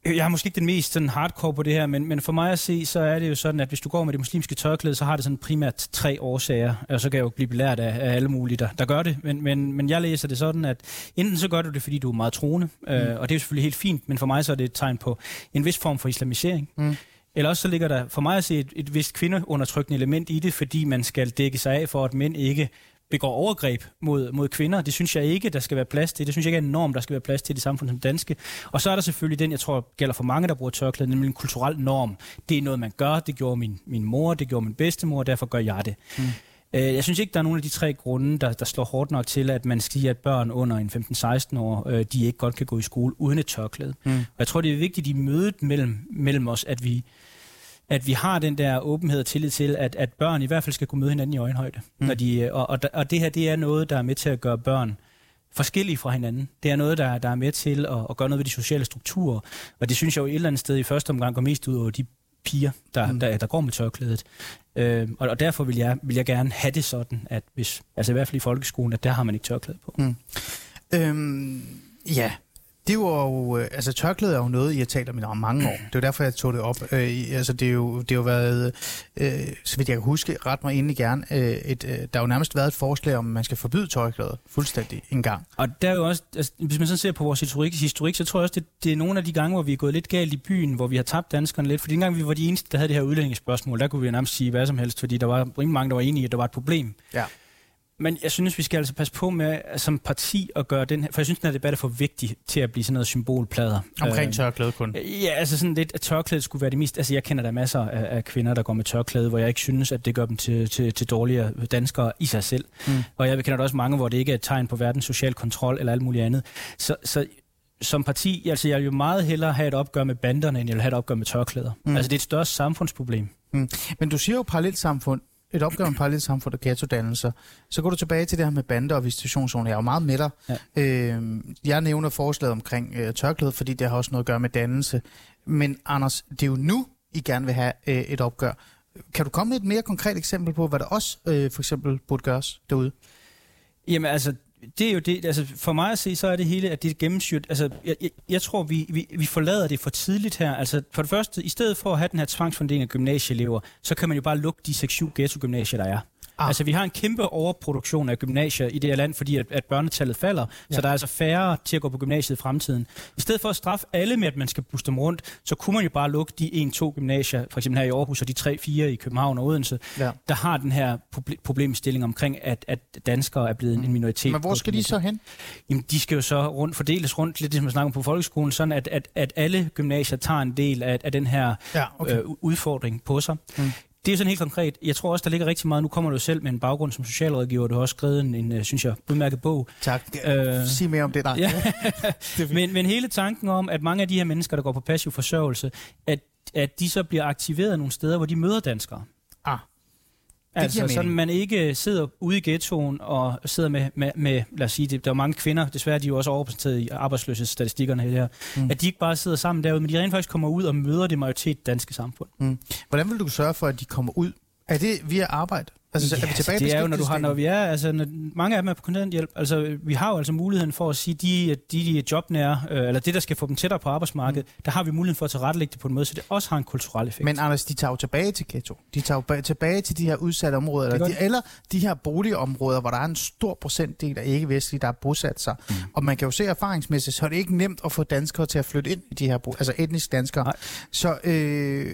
[SPEAKER 2] jeg er måske ikke den mest sådan hardcore på det her, men, men for mig at se, så er det jo sådan, at hvis du går med det muslimske tørklæde, så har det sådan primært tre årsager, og så kan jeg jo blive belært af, af alle mulige, der, der gør det. Men, men, men jeg læser det sådan, at enten så gør du det, fordi du er meget troende, øh, mm. og det er jo selvfølgelig helt fint, men for mig så er det et tegn på en vis form for islamisering. Mm. Eller også så ligger der for mig at se et, et vist kvindeundertrykkende element i det, fordi man skal dække sig af for, at mænd ikke begår overgreb mod, mod kvinder. Det synes jeg ikke, der skal være plads til. Det synes jeg ikke er en norm, der skal være plads til i det samfund som danske. Og så er der selvfølgelig den, jeg tror gælder for mange, der bruger tørklæde, nemlig en kulturel norm. Det er noget, man gør. Det gjorde min, min mor, det gjorde min bedstemor, og derfor gør jeg det. Mm. Øh, jeg synes ikke, der er nogen af de tre grunde, der, der slår hårdt nok til, at man siger, at børn under en 15-16 år, øh, de ikke godt kan gå i skole uden et tørklæde. Mm. Og jeg tror, det er vigtigt i mødet mellem, mellem os, at vi, at vi har den der åbenhed og tillid til, at, at børn i hvert fald skal kunne møde hinanden i øjenhøjde. Mm. Når de, og, og, og det her, det er noget, der er med til at gøre børn forskellige fra hinanden. Det er noget, der, der er med til at, at gøre noget ved de sociale strukturer. Og det synes jeg jo et eller andet sted i første omgang går mest ud over de piger, der, mm. der, der går med tørklædet. Øh, og, og derfor vil jeg, vil jeg gerne have det sådan, at hvis, altså i hvert fald i folkeskolen, at der har man ikke tørklæde på. Mm.
[SPEAKER 1] Øhm, ja, det var jo, øh, altså tørklæde er jo noget, I har talt om i mange år. Det er derfor, jeg tog det op. Øh, altså det er jo, det har jo været, øh, så vidt jeg kan huske, ret mig egentlig gerne, øh, et, øh, der har jo nærmest været et forslag om, at man skal forbyde tørklæde fuldstændig en gang.
[SPEAKER 2] Og der er jo også, altså, hvis man så ser på vores historik, historik så tror jeg også, det, det er nogle af de gange, hvor vi er gået lidt galt i byen, hvor vi har tabt danskerne lidt. For dengang vi var de eneste, der havde det her udlændingsspørgsmål, der kunne vi nærmest sige hvad som helst, fordi der var rimelig mange, der var enige at der var et problem. Ja. Men jeg synes, vi skal altså passe på med som parti at gøre den her, for jeg synes, den her debat er for vigtig til at blive sådan noget symbolplader.
[SPEAKER 1] Omkring øh, tørklæde kun?
[SPEAKER 2] Ja, altså sådan lidt, at tørklæde skulle være det mest, altså jeg kender der masser af, af kvinder, der går med tørklæde, hvor jeg ikke synes, at det gør dem til, til, til dårligere danskere i sig selv. Mm. Og jeg kender der også mange, hvor det ikke er et tegn på verdens social kontrol eller alt muligt andet. Så, så som parti, altså jeg vil jo meget hellere have et opgør med banderne, end jeg vil have et opgør med tørklæder. Mm. Altså det er et større samfundsproblem. Mm.
[SPEAKER 1] Men du siger jo parallelt samfund et opgør med parallelt samfund og ghettodannelser. Så går du tilbage til det her med bander og visitationszoner. Jeg er jo meget med dig. Ja. Øh, jeg nævner forslaget omkring øh, tørklæde, fordi det har også noget at gøre med dannelse. Men Anders, det er jo nu, I gerne vil have øh, et opgør. Kan du komme med et mere konkret eksempel på, hvad der også øh, for eksempel burde gøres derude?
[SPEAKER 2] Jamen altså, det er jo det, altså for mig at se, så er det hele, at det er gennemsyret, altså jeg, jeg, jeg tror, vi, vi, vi forlader det for tidligt her, altså for det første, i stedet for at have den her tvangsfundering af gymnasieelever, så kan man jo bare lukke de 6-7 ghetto-gymnasier, der er. Ah. Altså, vi har en kæmpe overproduktion af gymnasier i det her land, fordi at, at børnetallet falder, ja. så der er altså færre til at gå på gymnasiet i fremtiden. I stedet for at straffe alle med, at man skal booste dem rundt, så kunne man jo bare lukke de 1-2 gymnasier, for eksempel her i Aarhus, og de 3-4 i København og Odense, ja. der har den her problemstilling omkring, at, at danskere er blevet en minoritet.
[SPEAKER 1] Men hvor skal de så hen?
[SPEAKER 2] Jamen, de skal jo så rundt, fordeles rundt, lidt som man snakker på folkeskolen, sådan at, at, at alle gymnasier tager en del af, af den her ja, okay. øh, udfordring på sig. Mm. Det er sådan helt konkret. Jeg tror også, der ligger rigtig meget. Nu kommer du selv med en baggrund som socialrådgiver. Du har også skrevet en, en øh, synes jeg, udmærket bog.
[SPEAKER 1] Tak. Øh, Sig mere om det der. Ja.
[SPEAKER 2] men, men hele tanken om, at mange af de her mennesker, der går på passiv forsørgelse, at, at de så bliver aktiveret nogle steder, hvor de møder danskere. Ah. Altså, sådan man ikke sidder ude i ghettoen og sidder med, med, med lad os sige, det, der er mange kvinder, desværre de er jo også overrepræsenteret i arbejdsløshedsstatistikkerne her, mm. at de ikke bare sidder sammen derude, men de rent faktisk kommer ud og møder det majoritet danske samfund. Mm.
[SPEAKER 1] Hvordan vil du sørge for, at de kommer ud? Er det via arbejde?
[SPEAKER 2] Altså, ja, er vi tilbage det er jo, når du har, når vi er, altså, når, mange af dem er på kontanthjælp. Altså, vi har jo altså muligheden for at sige, de, de, de jobnære, øh, eller det, der skal få dem tættere på arbejdsmarkedet, mm. der har vi muligheden for at tilrettelægge det på en måde, så det også har en kulturel effekt.
[SPEAKER 1] Men Anders, de tager jo tilbage til ghetto. De tager jo tilbage til de her udsatte områder, eller de, eller de her boligområder, hvor der er en stor procentdel af ikke-vestlige, der er bosat sig. Mm. Og man kan jo se erfaringsmæssigt, så er det ikke nemt at få danskere til at flytte ind i de her, altså etniske danskere. Nej. Så øh,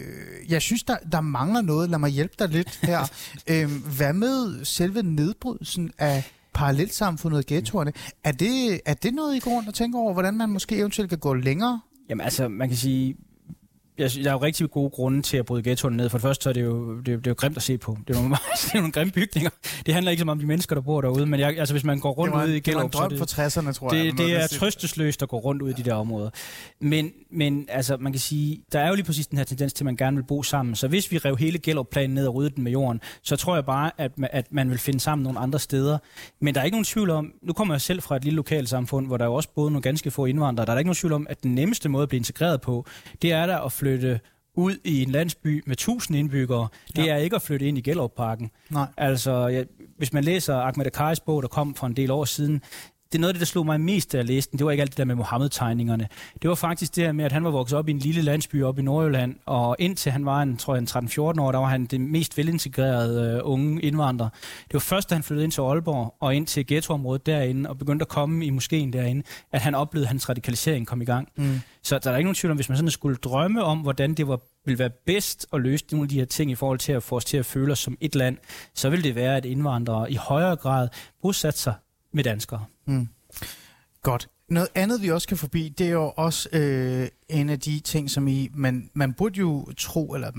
[SPEAKER 1] jeg synes, der, der mangler noget. Lad mig hjælpe dig lidt her. øh, hvad med selve nedbrydelsen af parallelsamfundet og ghettoerne. Er det, er det noget, I går rundt og tænker over, hvordan man måske eventuelt kan gå længere?
[SPEAKER 2] Jamen altså, man kan sige, jeg, der er jo rigtig gode grunde til at bryde ghettoen ned. For det første så er det jo, det, det er jo grimt at se på. Det er, nogle, det er nogle grimme bygninger. Det handler ikke så meget om de mennesker, der bor derude, men jeg, altså, hvis man går rundt ud i Gellerup...
[SPEAKER 1] Det var en drøm for 60'erne, tror
[SPEAKER 2] det, jeg. Det er trøstesløst at gå rundt ud i de der områder. Men, men altså, man kan sige, der er jo lige præcis den her tendens til, at man gerne vil bo sammen. Så hvis vi rev hele Gellerup-planen ned og ryddede den med jorden, så tror jeg bare, at, at man vil finde sammen nogle andre steder. Men der er ikke nogen tvivl om, nu kommer jeg selv fra et lille lokalsamfund, hvor der er også boet nogle ganske få indvandrere. Der er ikke nogen tvivl om, at den nemmeste måde at blive integreret på, det er der at flytte ud i en landsby med 1000 indbyggere, det ja. er ikke at flytte ind i Gellerup-parken. Nej. Altså, ja, hvis man læser Ahmed Akaris bog, der kom for en del år siden, det er noget af det, der slog mig mest, da jeg læste den. Det var ikke alt det der med Mohammed-tegningerne. Det var faktisk det her med, at han var vokset op i en lille landsby op i Nordjylland, og indtil han var en, tror jeg, en 13-14 år, der var han det mest velintegrerede uh, unge indvandrer. Det var først, da han flyttede ind til Aalborg og ind til ghettoområdet derinde, og begyndte at komme i moskeen derinde, at han oplevede, at hans radikalisering kom i gang. Mm. Så der er ikke nogen tvivl om, hvis man sådan skulle drømme om, hvordan det var vil være bedst at løse nogle af de her ting i forhold til at få os til at føle os som et land, så vil det være, at indvandrere i højere grad bosætter sig med danskere. Mm.
[SPEAKER 1] Godt. Noget andet, vi også kan forbi, det er jo også øh, en af de ting, som I, man, man burde jo tro, eller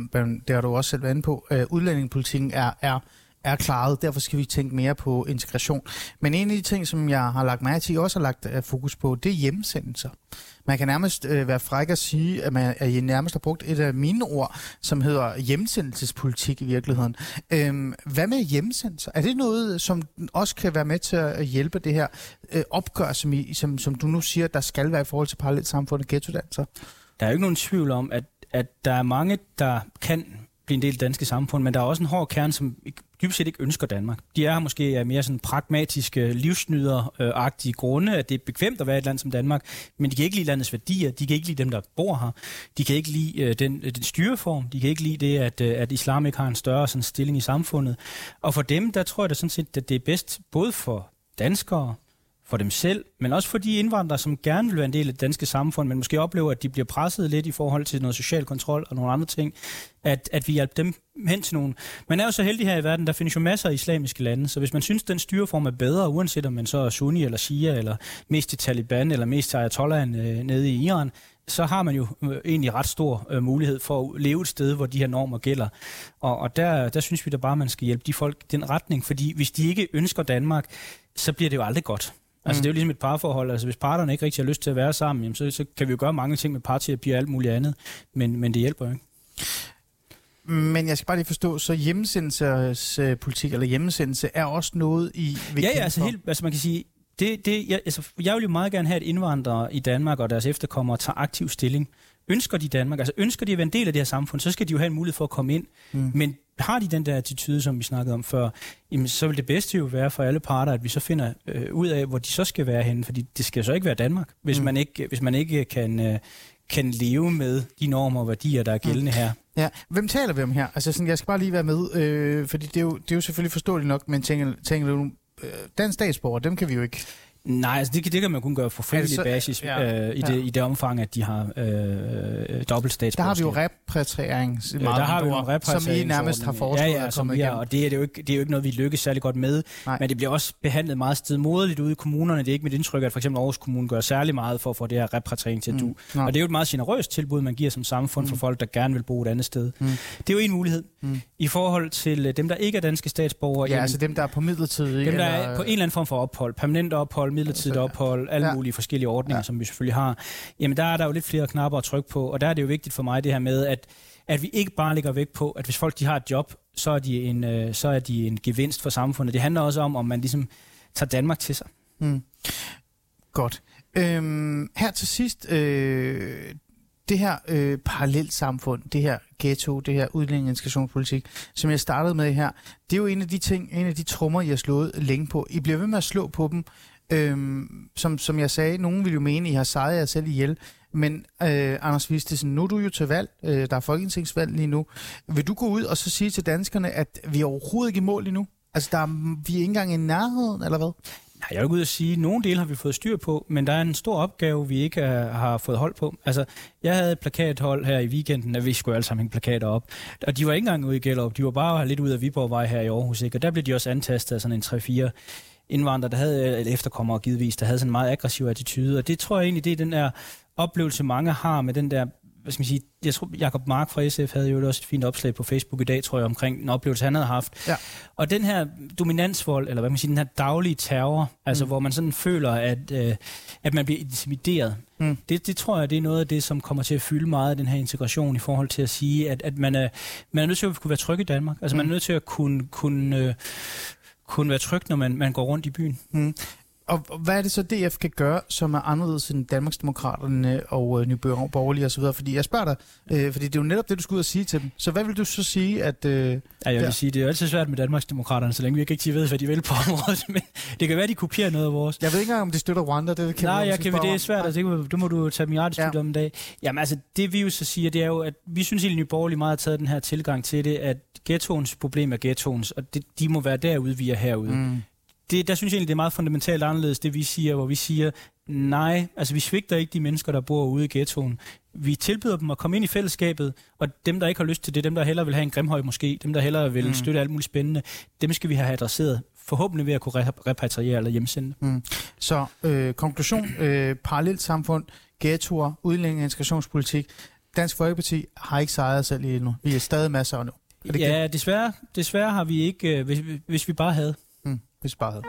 [SPEAKER 1] det har du også selv været inde på, øh, udlændingepolitikken er, er er klaret. Derfor skal vi tænke mere på integration. Men en af de ting, som jeg har lagt mærke til, også har lagt øh, fokus på, det er hjemsendelser. Man kan nærmest øh, være fræk at sige, at, man, at I nærmest har brugt et af mine ord, som hedder hjemsendelsespolitik i virkeligheden. Uh, hvad med hjemsendelser? Er det noget, som også kan være med til at hjælpe det her øh, opgør, som, I, som, som du nu siger, der skal være i forhold til parallelt samfund og ghettodanser?
[SPEAKER 2] Der er jo ikke nogen tvivl om, at, at der er mange, der kan blive en del af det danske samfund, men der er også en hård kerne, som dybest set ikke ønsker Danmark. De er måske af mere sådan pragmatiske, livsnyderagtige grunde, at det er bekvemt at være et land som Danmark, men de kan ikke lide landets værdier, de kan ikke lide dem, der bor her, de kan ikke lide øh, den, øh, den styreform, de kan ikke lide det, at, øh, at islam ikke har en større sådan, stilling i samfundet. Og for dem, der tror jeg da sådan set, at det er bedst både for danskere, for dem selv, men også for de indvandrere, som gerne vil være en del af det danske samfund, men måske oplever, at de bliver presset lidt i forhold til noget social kontrol og nogle andre ting, at, at vi hjælper dem hen til nogen. Man er jo så heldig her i verden, der findes jo masser af islamiske lande, så hvis man synes, den styreform er bedre, uanset om man så er sunni eller shia, eller mest til Taliban, eller mest til Ayatollah øh, nede i Iran, så har man jo øh, egentlig ret stor øh, mulighed for at leve et sted, hvor de her normer gælder. Og, og der, der synes vi da bare, at man skal hjælpe de folk den retning, fordi hvis de ikke ønsker Danmark, så bliver det jo aldrig godt. Altså mm. det er jo ligesom et parforhold. Altså hvis parterne ikke rigtig har lyst til at være sammen, jamen, så, så kan vi jo gøre mange ting med parterapi og alt muligt andet, men, men det hjælper jo ikke.
[SPEAKER 1] Men jeg skal bare lige forstå, så hjemmesendelsespolitik eller hjemmesendelse er også noget i...
[SPEAKER 2] Ja, ja, altså, helt, altså man kan sige, det, det, jeg, altså, jeg vil jo meget gerne have, at indvandrere i Danmark og deres efterkommere tager aktiv stilling. Ønsker de Danmark, altså ønsker de at være en del af det her samfund, så skal de jo have en mulighed for at komme ind. Mm. Men har de den der attitude, som vi snakkede om før, jamen, så vil det bedste jo være for alle parter, at vi så finder øh, ud af, hvor de så skal være henne, fordi det skal så ikke være Danmark, hvis, mm. man, ikke, hvis man ikke kan, øh, kan leve med de normer og værdier, der er gældende her.
[SPEAKER 1] Ja, hvem taler vi om her? Altså sådan, jeg skal bare lige være med, øh, fordi det er, jo, det er jo selvfølgelig forståeligt nok, men tænker, tænker du, øh, dansk statsborger, dem kan vi jo ikke
[SPEAKER 2] Nej, altså det, det kan man kun gøre på frivillig altså, basis ja, øh, i, det, ja. i det omfang, at de har øh, dobbelt statsborgerskab.
[SPEAKER 1] Der har vi jo repatriering,
[SPEAKER 2] ja, der har vi jo repatriering,
[SPEAKER 1] som I nærmest har foreslået
[SPEAKER 2] ja, ja, som vi har, og det er, det, jo ikke, det er jo ikke noget, vi lykkes særlig godt med, Nej. men det bliver også behandlet meget stedmoderligt ude i kommunerne. Det er ikke mit indtryk, at for eksempel Aarhus Kommune gør særlig meget for at få det her repatriering til at du. Mm. Og det er jo et meget generøst tilbud, man giver som samfund mm. for folk, der gerne vil bo et andet sted. Mm. Det er jo en mulighed. Mm. I forhold til øh, dem, der ikke er danske statsborgere.
[SPEAKER 1] Ja, jamen, altså dem, der er på midlertidig.
[SPEAKER 2] Dem, der er på en eller anden form for ophold. Permanent ophold, midlertidigt altså, ophold ophold, alle ja. mulige forskellige ordninger, ja. som vi selvfølgelig har, jamen der er der jo lidt flere knapper at trykke på, og der er det jo vigtigt for mig det her med, at, at vi ikke bare lægger vægt på, at hvis folk de har et job, så er de en, øh, så er de en gevinst for samfundet. Det handler også om, om man ligesom tager Danmark til sig. Mm.
[SPEAKER 1] Godt. Øhm, her til sidst, øh, det her øh, parallelt samfund, det her ghetto, det her udlændingenintegrationspolitik, som jeg startede med her, det er jo en af de ting, en af de trommer, I har slået længe på. I bliver ved med at slå på dem, Øhm, som, som jeg sagde, nogen vil jo mene, I har sejret jer selv ihjel. Men øh, Anders Vistesen, nu er du jo til valg. Øh, der er folketingsvalg lige nu. Vil du gå ud og så sige til danskerne, at vi er overhovedet ikke i mål lige nu? Altså, der er, vi er ikke engang i nærheden, eller hvad?
[SPEAKER 2] Nej, jeg vil gå ud og sige, at nogle dele har vi fået styr på, men der er en stor opgave, vi ikke er, har fået hold på. Altså, jeg havde et plakathold her i weekenden, at vi skulle alle sammen hænge plakater op. Og de var ikke engang ude i Gellerup, de var bare lidt ud af Viborgvej her i Aarhus. Ikke? Og der blev de også antastet af sådan en 3-4 indvandrere, der havde, eller efterkommere givetvis, der havde sådan en meget aggressiv attitude. Og det tror jeg egentlig, det er den der oplevelse, mange har med den der hvad skal man sige, jeg tror, Jacob Mark fra SF havde jo også et fint opslag på Facebook i dag, tror jeg, omkring en oplevelse, han havde haft. Ja. Og den her dominansvold, eller hvad man siger, den her daglige terror, altså mm. hvor man sådan føler, at, øh, at man bliver intimideret, mm. det, det tror jeg, det er noget af det, som kommer til at fylde meget af den her integration i forhold til at sige, at, at man, er, man er nødt til at kunne være tryg i Danmark. Altså mm. man er nødt til at kunne, kunne øh, kunne være trygt, når man, man går rundt i byen. Mm.
[SPEAKER 1] Og hvad er det så, DF kan gøre, som er anderledes end Danmarksdemokraterne og øh, Nye Borgerlige osv.? Fordi jeg spørger dig, øh, fordi det er jo netop det, du skulle ud og sige til dem. Så hvad vil du så sige, at... Øh, ja,
[SPEAKER 2] jeg vil der... sige, det er jo altid svært med Danmarksdemokraterne, så længe vi ikke rigtig ved, hvad de vil på området. Men det kan være, de kopierer noget af vores.
[SPEAKER 1] Jeg ved ikke engang, om de støtter Rwanda. Det kan
[SPEAKER 2] Nej, jeg kan, det er svært. Altså, det, det må du tage mig ja. om en dag. Jamen altså, det vi jo så siger, det er jo, at vi synes, at Nye Borgerlige meget har taget den her tilgang til det, at ghettoens problem er ghettoens, og det, de må være derude, vi er herude. Mm det, der synes jeg egentlig, det er meget fundamentalt anderledes, det vi siger, hvor vi siger, nej, altså vi svigter ikke de mennesker, der bor ude i ghettoen. Vi tilbyder dem at komme ind i fællesskabet, og dem, der ikke har lyst til det, dem, der hellere vil have en grimhøj måske, dem, der hellere vil mm. støtte alt muligt spændende, dem skal vi have adresseret forhåbentlig ved at kunne repatriere eller hjemsende. Mm.
[SPEAKER 1] Så øh, konklusion, øh, parallelt samfund, ghettoer, udlænding og integrationspolitik. Dansk Folkeparti har ikke sejret selv endnu. Vi er stadig masser nu.
[SPEAKER 2] Er det ja, desværre, desværre har vi ikke, øh, hvis, hvis vi bare havde
[SPEAKER 1] hvis bare havde.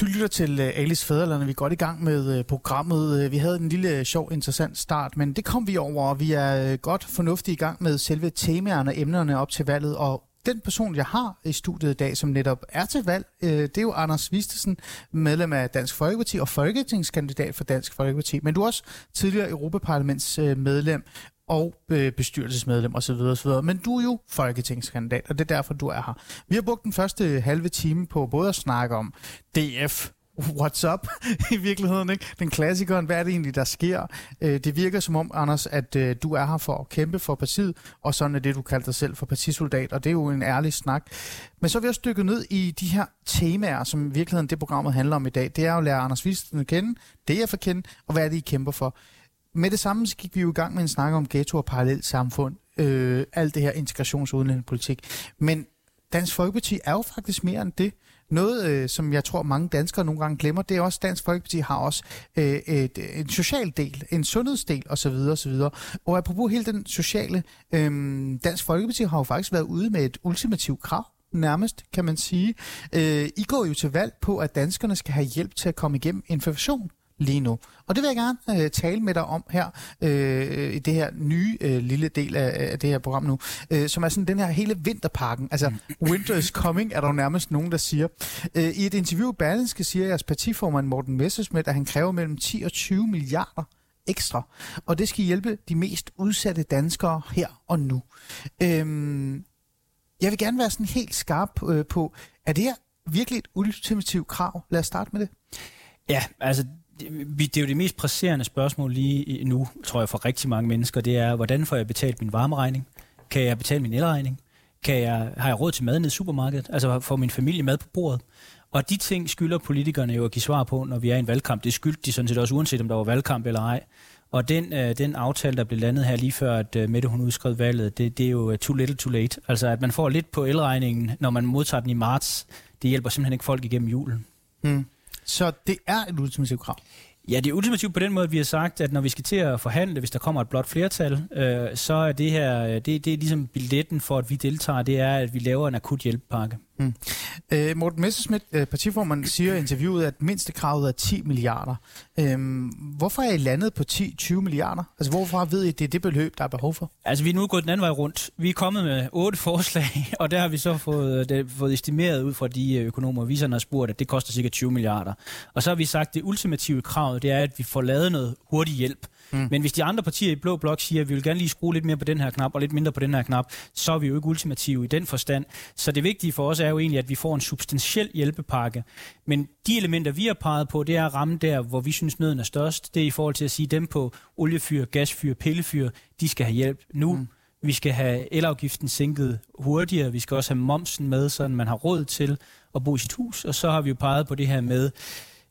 [SPEAKER 1] Du lytter til øh, Alice Fæderland, vi er godt i gang med øh, programmet. Øh, vi havde en lille sjov, interessant start, men det kom vi over, og vi er godt fornuftigt i gang med selve temaerne og emnerne op til valget, og den person, jeg har i studiet i dag, som netop er til valg, øh, det er jo Anders Vistesen, medlem af Dansk Folkeparti og folketingskandidat for Dansk Folkeparti. Men du er også tidligere Europaparlaments øh, medlem og øh, bestyrelsesmedlem osv. osv. Men du er jo folketingskandidat, og det er derfor, du er her. Vi har brugt den første halve time på både at snakke om DF, what's up i virkeligheden, ikke? Den klassikeren, hvad er det egentlig, der sker? Øh, det virker som om, Anders, at øh, du er her for at kæmpe for partiet, og sådan er det, du kalder dig selv for partisoldat, og det er jo en ærlig snak. Men så er vi også dykket ned i de her temaer, som i virkeligheden det programmet handler om i dag. Det er jo at lære Anders Visten at kende, det jeg får kende, og hvad er det, I kæmper for? Med det samme så gik vi jo i gang med en snak om ghetto og parallelt samfund, øh, alt det her integrations- og Men Dansk Folkeparti er jo faktisk mere end det. Noget, øh, som jeg tror mange danskere nogle gange glemmer, det er også, at Dansk Folkeparti har også øh, et, øh, en social del, en sundhedsdel osv. osv. Og apropos hele den sociale, øh, Dansk Folkeparti har jo faktisk været ude med et ultimativt krav nærmest, kan man sige. Øh, I går jo til valg på, at danskerne skal have hjælp til at komme igennem inflation lige nu. Og det vil jeg gerne øh, tale med dig om her øh, i det her nye øh, lille del af, af det her program nu, øh, som er sådan den her hele vinterpakken. Altså, winter is coming, er der jo nærmest nogen, der siger. Øh, I et interview i Berlinske siger jeres partiformand Morten Messersmith, at han kræver mellem 10 og 20 milliarder ekstra. Og det skal hjælpe de mest udsatte danskere her og nu. Øh, jeg vil gerne være sådan helt skarp øh, på, er det her virkelig et ultimativt krav? Lad os starte med det.
[SPEAKER 2] Ja, altså det, det er jo det mest presserende spørgsmål lige nu, tror jeg, for rigtig mange mennesker. Det er, hvordan får jeg betalt min varmeregning? Kan jeg betale min elregning? Kan jeg, har jeg råd til mad nede i supermarkedet? Altså får min familie mad på bordet? Og de ting skylder politikerne jo at give svar på, når vi er i en valgkamp. Det skyldte de sådan set også, uanset om der var valgkamp eller ej. Og den, øh, den aftale, der blev landet her lige før, at øh, Mette hun udskrev valget, det, det er jo øh, too little too late. Altså at man får lidt på elregningen, når man modtager den i marts, det hjælper simpelthen ikke folk igennem julen.
[SPEAKER 1] Hmm. Så det er et ultimativt krav?
[SPEAKER 2] Ja, det er ultimativt på den måde, at vi har sagt, at når vi skal til at forhandle, hvis der kommer et blot flertal, øh, så er det her, øh, det, det er ligesom billetten for, at vi deltager, det er, at vi laver en akut hjælpepakke. Mm.
[SPEAKER 1] Øh, Morten Messerschmidt, øh, partiformand, siger i interviewet, at mindste kravet er 10 milliarder. Øh, hvorfor er I landet på 10-20 milliarder? Altså hvorfor ved I, at det er det beløb, der er behov for?
[SPEAKER 2] Altså vi er nu gået den anden vej rundt. Vi er kommet med otte forslag, og der har vi så fået, øh, det, fået estimeret ud fra de øh, økonomer, vi har spurgt, at det koster cirka 20 milliarder. Og så har vi sagt, at det ultimative krav, det er, at vi får lavet noget hurtig hjælp. Mm. Men hvis de andre partier i Blå Blok siger, at vi vil gerne lige skrue lidt mere på den her knap og lidt mindre på den her knap, så er vi jo ikke ultimative i den forstand. Så det vigtige for os er jo egentlig, at vi får en substantiel hjælpepakke. Men de elementer, vi har peget på, det er at ramme der, hvor vi synes nøden er størst. Det er i forhold til at sige, at dem på oliefyr, gasfyr, pillefyr, de skal have hjælp nu. Mm. Vi skal have elafgiften sænket hurtigere. Vi skal også have momsen med, så man har råd til at bo i sit hus. Og så har vi jo peget på det her med,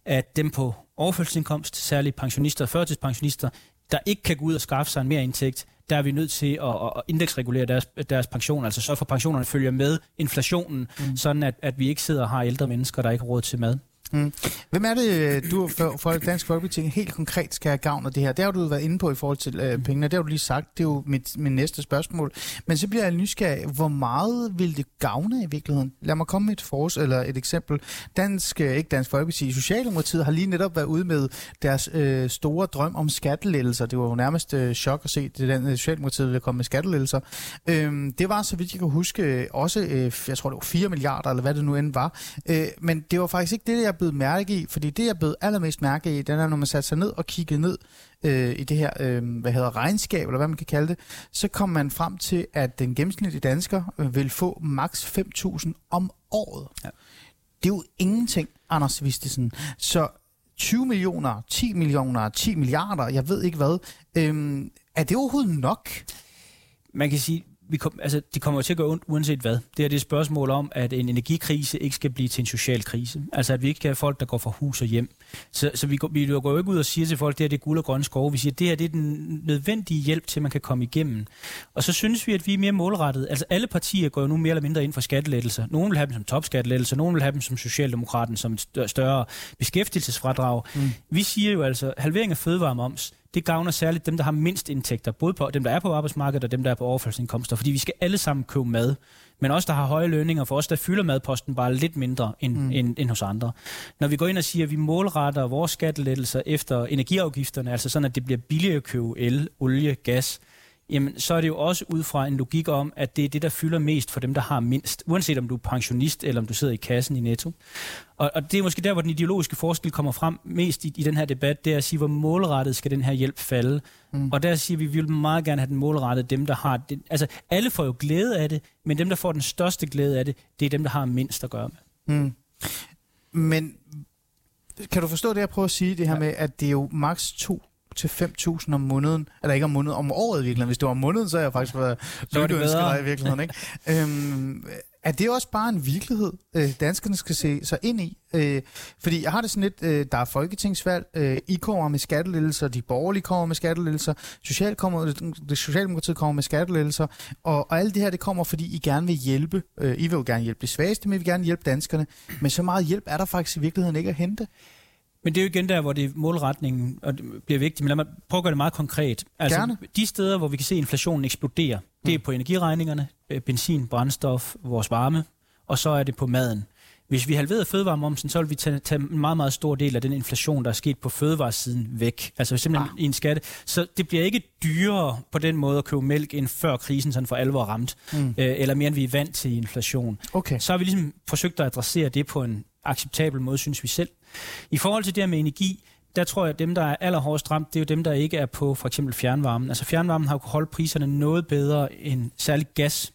[SPEAKER 2] at dem på overførselsindkomst, særligt pensionister og førtidspensionister, der ikke kan gå ud og skaffe sig en mere indtægt, der er vi nødt til at, at indeksregulere deres, deres pension, altså så for pensionerne følger med inflationen, mm. sådan at, at vi ikke sidder og har ældre mennesker, der ikke har råd til mad.
[SPEAKER 1] Mm. Hvem er det, øh, du for, for Dansk Folkeparti helt konkret skal have gavn af det her? Det har du været inde på i forhold til øh, pengene, det har du lige sagt, det er jo mit, mit næste spørgsmål. Men så bliver jeg nysgerrig, hvor meget vil det gavne i virkeligheden? Lad mig komme med et fors, eller et eksempel. Dansk, øh, ikke Dansk Folkeparti, Socialdemokratiet har lige netop været ude med deres øh, store drøm om skattelettelser. Det var jo nærmest øh, chok at se, at den øh, Socialdemokratiet ville komme med skattelettelser. Øh, det var, så vidt jeg kan huske, øh, også, øh, jeg tror det var 4 milliarder, eller hvad det nu end var. Øh, men det var faktisk ikke det, jeg blevet mærke i, fordi det, jeg blev allermest mærke i, den er, når man satte sig ned og kiggede ned øh, i det her, øh, hvad hedder regnskab, eller hvad man kan kalde det, så kom man frem til, at den gennemsnitlige dansker øh, vil få maks 5.000 om året. Ja. Det er jo ingenting, Anders Vistesen. Så 20 millioner, 10 millioner, 10 milliarder, jeg ved ikke hvad. Øh, er det overhovedet nok?
[SPEAKER 2] Man kan sige, vi kom, altså, det kommer til at gå ondt uanset hvad. Det er det spørgsmål om, at en energikrise ikke skal blive til en social krise. Altså at vi ikke skal have folk, der går fra hus og hjem. Så, så vi, går, vi går jo ikke ud og siger til folk, at det her det er guld og grønne skove. Vi siger, at det her det er den nødvendige hjælp til, at man kan komme igennem. Og så synes vi, at vi er mere målrettet. Altså alle partier går jo nu mere eller mindre ind for skattelettelser. Nogle vil have dem som topskattelettelser, nogle vil have dem som Socialdemokraten som et større beskæftigelsesfradrag. Mm. Vi siger jo altså, halvering af fødevaremoms, det gavner særligt dem, der har mindst indtægter, både på dem, der er på arbejdsmarkedet og dem, der er på overførselsindkomster, fordi vi skal alle sammen købe mad. Men også der har høje lønninger, for os der fylder madposten bare lidt mindre end, mm. end, end hos andre. Når vi går ind og siger, at vi målretter vores skattelettelser efter energiafgifterne, altså sådan, at det bliver billigere at købe el, olie, gas, jamen så er det jo også ud fra en logik om, at det er det, der fylder mest for dem, der har mindst, uanset om du er pensionist eller om du sidder i kassen i Netto. Og, og det er måske der, hvor den ideologiske forskel kommer frem mest i, i den her debat, det er at sige, hvor målrettet skal den her hjælp falde. Mm. Og der siger vi, vi vil meget gerne have den målrettet dem, der har det. Altså alle får jo glæde af det, men dem, der får den største glæde af det, det er dem, der har mindst at gøre med. Mm.
[SPEAKER 1] Men kan du forstå det, jeg prøver at sige, det her ja. med, at det er jo maks to til 5.000 om måneden, eller ikke om måneden, om året i virkeligheden. Hvis det var om måneden, så er jeg faktisk været lykkeønsker i virkeligheden. Ikke? øhm, er det også bare en virkelighed, øh, danskerne skal se sig ind i? Øh, fordi jeg har det sådan lidt, øh, der er folketingsvalg, øh, I kommer med skattelettelser, de borgerlige kommer med skattelettelser, social kommer, det Socialdemokratiet kommer med skattelettelser, og, og alt det her, det kommer, fordi I gerne vil hjælpe. Øh, I vil jo gerne hjælpe de svageste, men I vil gerne hjælpe danskerne. Men så meget hjælp er der faktisk i virkeligheden ikke at hente.
[SPEAKER 2] Men det er jo igen der, hvor det målretningen og det bliver vigtigt. Men lad mig prøve at gøre det meget konkret. Altså,
[SPEAKER 1] Gerne.
[SPEAKER 2] De steder, hvor vi kan se inflationen eksplodere, det er mm. på energiregningerne, øh, benzin, brændstof, vores varme, og så er det på maden. Hvis vi halverede fødevaremomsen, så vil vi tage, tage en meget, meget stor del af den inflation, der er sket på fødevaresiden væk. Altså simpelthen ah. i en skatte. Så det bliver ikke dyrere på den måde at købe mælk, end før krisen sådan for alvor ramt. Mm. Øh, eller mere end vi er vant til inflation.
[SPEAKER 1] Okay.
[SPEAKER 2] Så har vi ligesom forsøgt at adressere det på en acceptabel måde, synes vi selv. I forhold til det med energi, der tror jeg, at dem, der er allerhårdest ramt, det er jo dem, der ikke er på for eksempel fjernvarmen. Altså fjernvarmen har jo holdt priserne noget bedre end særligt gas.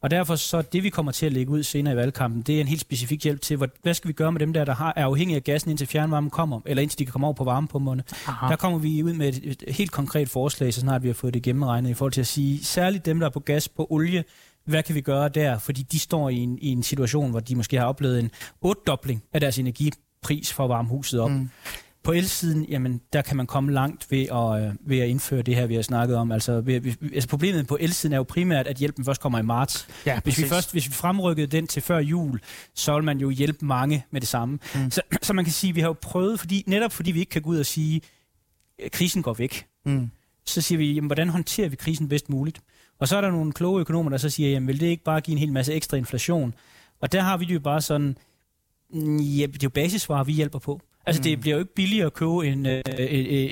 [SPEAKER 2] Og derfor så det, vi kommer til at lægge ud senere i valgkampen, det er en helt specifik hjælp til, hvad, hvad skal vi gøre med dem der, der har, er afhængige af gassen, indtil fjernvarmen kommer, eller indtil de kan komme over på varmepumperne. Aha. Der kommer vi ud med et, et helt konkret forslag, så snart vi har fået det gennemregnet, i forhold til at sige, særligt dem, der er på gas, på olie, hvad kan vi gøre der? Fordi de står i en, i en situation, hvor de måske har oplevet en otdobling af deres energipris for at varme huset op. Mm. På elsiden, jamen, der kan man komme langt ved at, øh, ved at indføre det her, vi har snakket om. Altså, ved, altså problemet på elsiden er jo primært, at hjælpen først kommer i marts. Ja, hvis, vi først, hvis vi fremrykkede den til før jul, så vil man jo hjælpe mange med det samme. Mm. Så, så man kan sige, at vi har jo prøvet, fordi, netop fordi vi ikke kan gå ud og sige, at krisen går væk, mm. så siger vi, jamen, hvordan håndterer vi krisen bedst muligt? Og så er der nogle kloge økonomer, der så siger, jamen vil det ikke bare give en hel masse ekstra inflation? Og der har vi det jo bare sådan, ja, det er jo basisvarer, vi hjælper på. Altså, mm. det bliver jo ikke billigere at købe en, øh,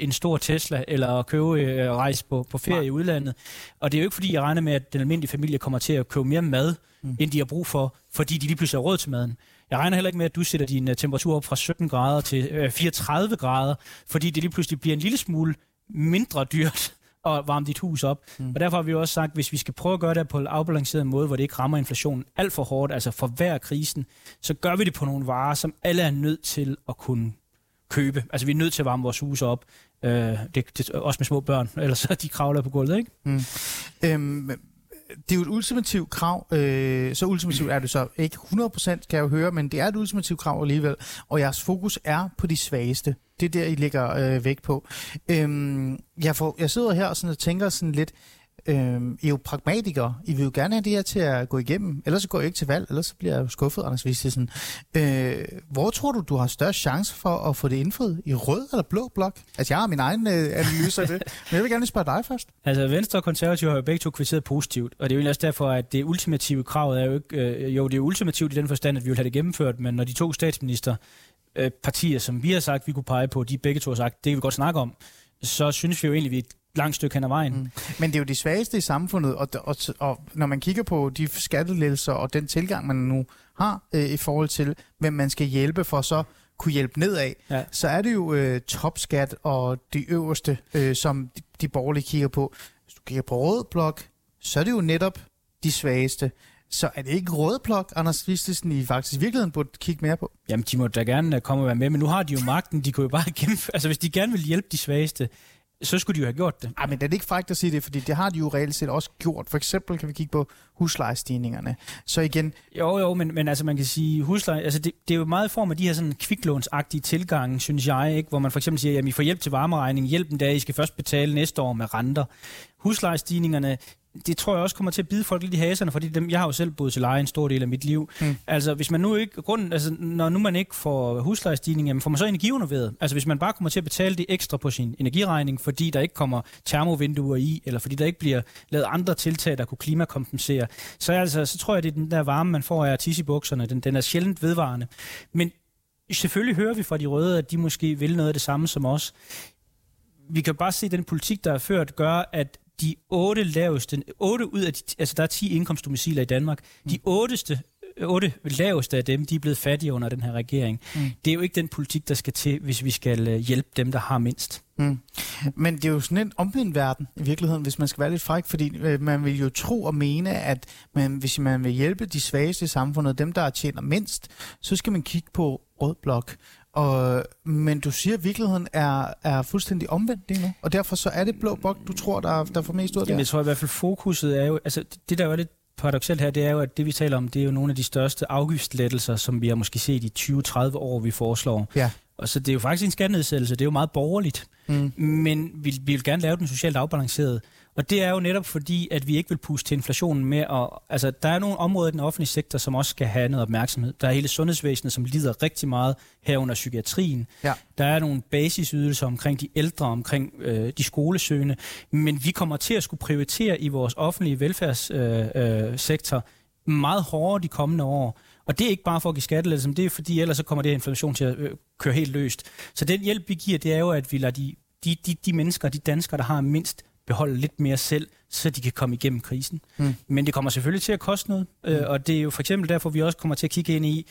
[SPEAKER 2] en stor Tesla, eller at købe øh, rejse på, på ferie Nej. i udlandet. Og det er jo ikke, fordi jeg regner med, at den almindelige familie kommer til at købe mere mad, mm. end de har brug for, fordi de lige pludselig har råd til maden. Jeg regner heller ikke med, at du sætter din uh, temperatur op fra 17 grader til øh, 34 grader, fordi det lige pludselig bliver en lille smule mindre dyrt at varme dit hus op. Mm. Og derfor har vi jo også sagt, at hvis vi skal prøve at gøre det på en afbalanceret måde, hvor det ikke rammer inflationen alt for hårdt, altså for hver krisen, så gør vi det på nogle varer, som alle er nødt til at kunne købe. Altså vi er nødt til at varme vores hus op, øh, det, det, også med små børn, ellers så de kravler på gulvet, ikke? Mm.
[SPEAKER 1] Øhm, det er jo et ultimativt krav, øh, så ultimativt er det så ikke 100% kan jeg jo høre, men det er et ultimativt krav alligevel, og jeres fokus er på de svageste. Det er der, I lægger øh, vægt på. Øhm, jeg, får, jeg sidder her og, sådan og tænker sådan lidt, øh, I er jo pragmatikere. I vil jo gerne have det her til at gå igennem. Ellers så går jeg ikke til valg, ellers så bliver jeg jo skuffet, Anders Vistesen. Øh, hvor tror du, du har størst chance for at få det indfriet? I rød eller blå blok? Altså, jeg har min egen øh, analyse af det, men jeg vil gerne spørge dig først.
[SPEAKER 2] Altså, Venstre og Konservative har jo begge to kvitteret positivt, og det er jo også derfor, at det ultimative krav er jo ikke... Øh, jo, det er ultimativt i den forstand, at vi vil have det gennemført, men når de to statsminister øh, partier, som vi har sagt, vi kunne pege på, de begge to har sagt, det kan vi godt snakke om, så synes vi jo egentlig, vi er et langt stykke hen ad vejen. Mm.
[SPEAKER 1] Men det er jo de svageste i samfundet, og, og, og når man kigger på de skattelettelser og den tilgang, man nu har øh, i forhold til, hvem man skal hjælpe for så kunne hjælpe nedad, ja. så er det jo øh, topskat og de øverste, øh, som de, de borgerlige kigger på. Hvis du kigger på rød blok, så er det jo netop de svageste. Så er det ikke rød blok, Anders Vistesen, I faktisk i virkeligheden burde kigge mere på?
[SPEAKER 2] Jamen, de må da gerne komme og være med, men nu har de jo magten. De kunne jo bare gennemføre... Altså, hvis de gerne vil hjælpe de svageste, så skulle de jo have gjort det.
[SPEAKER 1] Ej, men det er ikke frækt at sige det, fordi det har de jo reelt set også gjort. For eksempel kan vi kigge på huslejestigningerne. Så igen...
[SPEAKER 2] Jo, jo, men, men altså man kan sige, husleje, altså det, det er jo meget i form af de her sådan kviklånsagtige tilgange, synes jeg, ikke? hvor man for eksempel siger, at I får hjælp til varmeregning, hjælp en dag, I skal først betale næste år med renter. Huslejestigningerne, det tror jeg også kommer til at bide folk lidt i haserne, fordi dem, jeg har jo selv boet til leje en stor del af mit liv. Mm. Altså, hvis man nu ikke, grunden, altså, når nu man ikke får huslejestigning, jamen, får man så energiunderværet. Altså, hvis man bare kommer til at betale det ekstra på sin energiregning, fordi der ikke kommer termovinduer i, eller fordi der ikke bliver lavet andre tiltag, der kunne klimakompensere, så, altså, så tror jeg, det er den der varme, man får af tisse i bukserne. Den, den er sjældent vedvarende. Men selvfølgelig hører vi fra de røde, at de måske vil noget af det samme som os vi kan bare se, at den politik, der er ført, gør, at de otte laveste, otte ud af de, altså der er 10 indkomstdomiciler i Danmark, mm. de otteste otte laveste af dem, de er blevet fattige under den her regering. Mm. Det er jo ikke den politik, der skal til, hvis vi skal øh, hjælpe dem, der har mindst. Mm.
[SPEAKER 1] Men det er jo sådan en omvendt verden i virkeligheden, hvis man skal være lidt fræk, fordi øh, man vil jo tro og mene, at man, hvis man vil hjælpe de svageste i samfundet, dem der tjener mindst, så skal man kigge på rød blok. Og, men du siger, at virkeligheden er, er fuldstændig omvendt lige nu, og derfor så er det blå bok, du tror, der, der får mest ud af det?
[SPEAKER 2] Jamen, jeg tror i hvert fald, fokuset er jo... Altså, det, der er lidt paradoxalt her, det er jo, at det vi taler om, det er jo nogle af de største afgiftslettelser, som vi har måske set i 20-30 år, vi foreslår. Ja. Og så det er jo faktisk en skattenedsættelse, det er jo meget borgerligt. Mm. Men vi, vi vil gerne lave den socialt afbalanceret. Og det er jo netop fordi, at vi ikke vil puste til inflationen med. Og, altså, der er nogle områder i den offentlige sektor, som også skal have noget opmærksomhed. Der er hele sundhedsvæsenet, som lider rigtig meget herunder psykiatrien. Ja. Der er nogle basisydelser omkring de ældre, omkring øh, de skolesøgende. Men vi kommer til at skulle prioritere i vores offentlige velfærdssektor øh, øh, meget hårdere de kommende år. Og det er ikke bare for at give skattelettelser, men det er fordi, ellers så kommer det her inflation til at øh, køre helt løst. Så den hjælp, vi giver, det er jo, at vi lader de, de, de, de mennesker, de danskere, der har mindst, beholde lidt mere selv, så de kan komme igennem krisen. Mm. Men det kommer selvfølgelig til at koste noget, mm. øh, og det er jo for eksempel derfor, vi også kommer til at kigge ind i,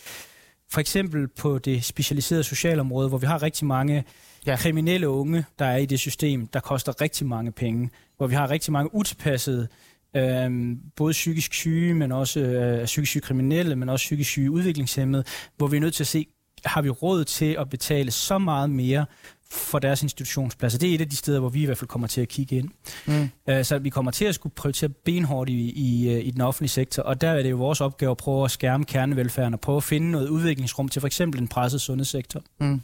[SPEAKER 2] for eksempel på det specialiserede socialområde, hvor vi har rigtig mange ja. kriminelle unge, der er i det system, der koster rigtig mange penge, hvor vi har rigtig mange utilpassede øh, både psykisk syge, men også øh, psykisk syge kriminelle, men også psykisk syge udviklingshemmede, hvor vi er nødt til at se, har vi råd til at betale så meget mere for deres institutionspladser. Det er et af de steder, hvor vi i hvert fald kommer til at kigge ind. Mm. Uh, så vi kommer til at skulle prioritere benhårdt i, i, øh, i den offentlige sektor, og der er det jo vores opgave at prøve at skærme kernevelfærden og prøve at finde noget udviklingsrum til for eksempel en presset sundhedssektor. Mm.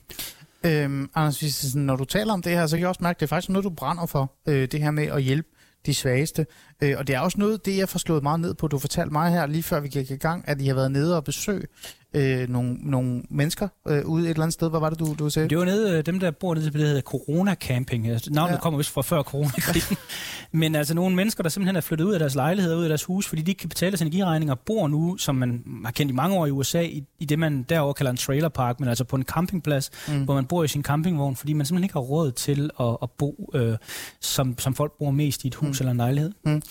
[SPEAKER 1] Øhm, Anders, når du taler om det her, så kan jeg også mærke, at det er faktisk noget, du brænder for, øh, det her med at hjælpe de svageste. Øh, og det er også noget, det jeg får slået meget ned på. Du fortalte mig her, lige før vi gik i gang, at I har været nede og besøge øh, nogle, nogle mennesker øh, ude et eller andet sted. Hvad var det, du, du sagde?
[SPEAKER 2] Det var nede, øh, dem der bor nede, det hedder Corona Camping. Altså, navnet ja. kommer vist fra før coronakrisen. Men altså nogle mennesker, der simpelthen er flyttet ud af deres lejligheder, ud af deres hus, fordi de ikke kan betale deres energiregninger, bor nu, som man har kendt i mange år i USA, i, i det man derover kalder en trailer park, men altså på en campingplads, mm. hvor man bor i sin campingvogn, fordi man simpelthen ikke har råd til at, at bo, øh, som, som folk bor mest i et hus mm. eller en lejlighed. Mm.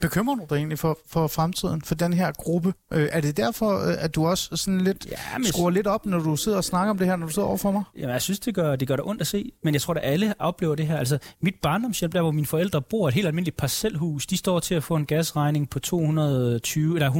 [SPEAKER 1] Bekymrer du dig egentlig for, for fremtiden, for den her gruppe? Øh, er det derfor, øh, at du også sådan lidt ja, men... skruer lidt op, når du sidder og snakker om det her, når du sidder overfor mig?
[SPEAKER 2] Jamen, jeg synes, det gør det, gør det ondt at se, men jeg tror, at alle oplever det her. Altså, mit barndomshjem, der hvor mine forældre bor, et helt almindeligt parcelhus, de står til at få en gasregning på 220, eller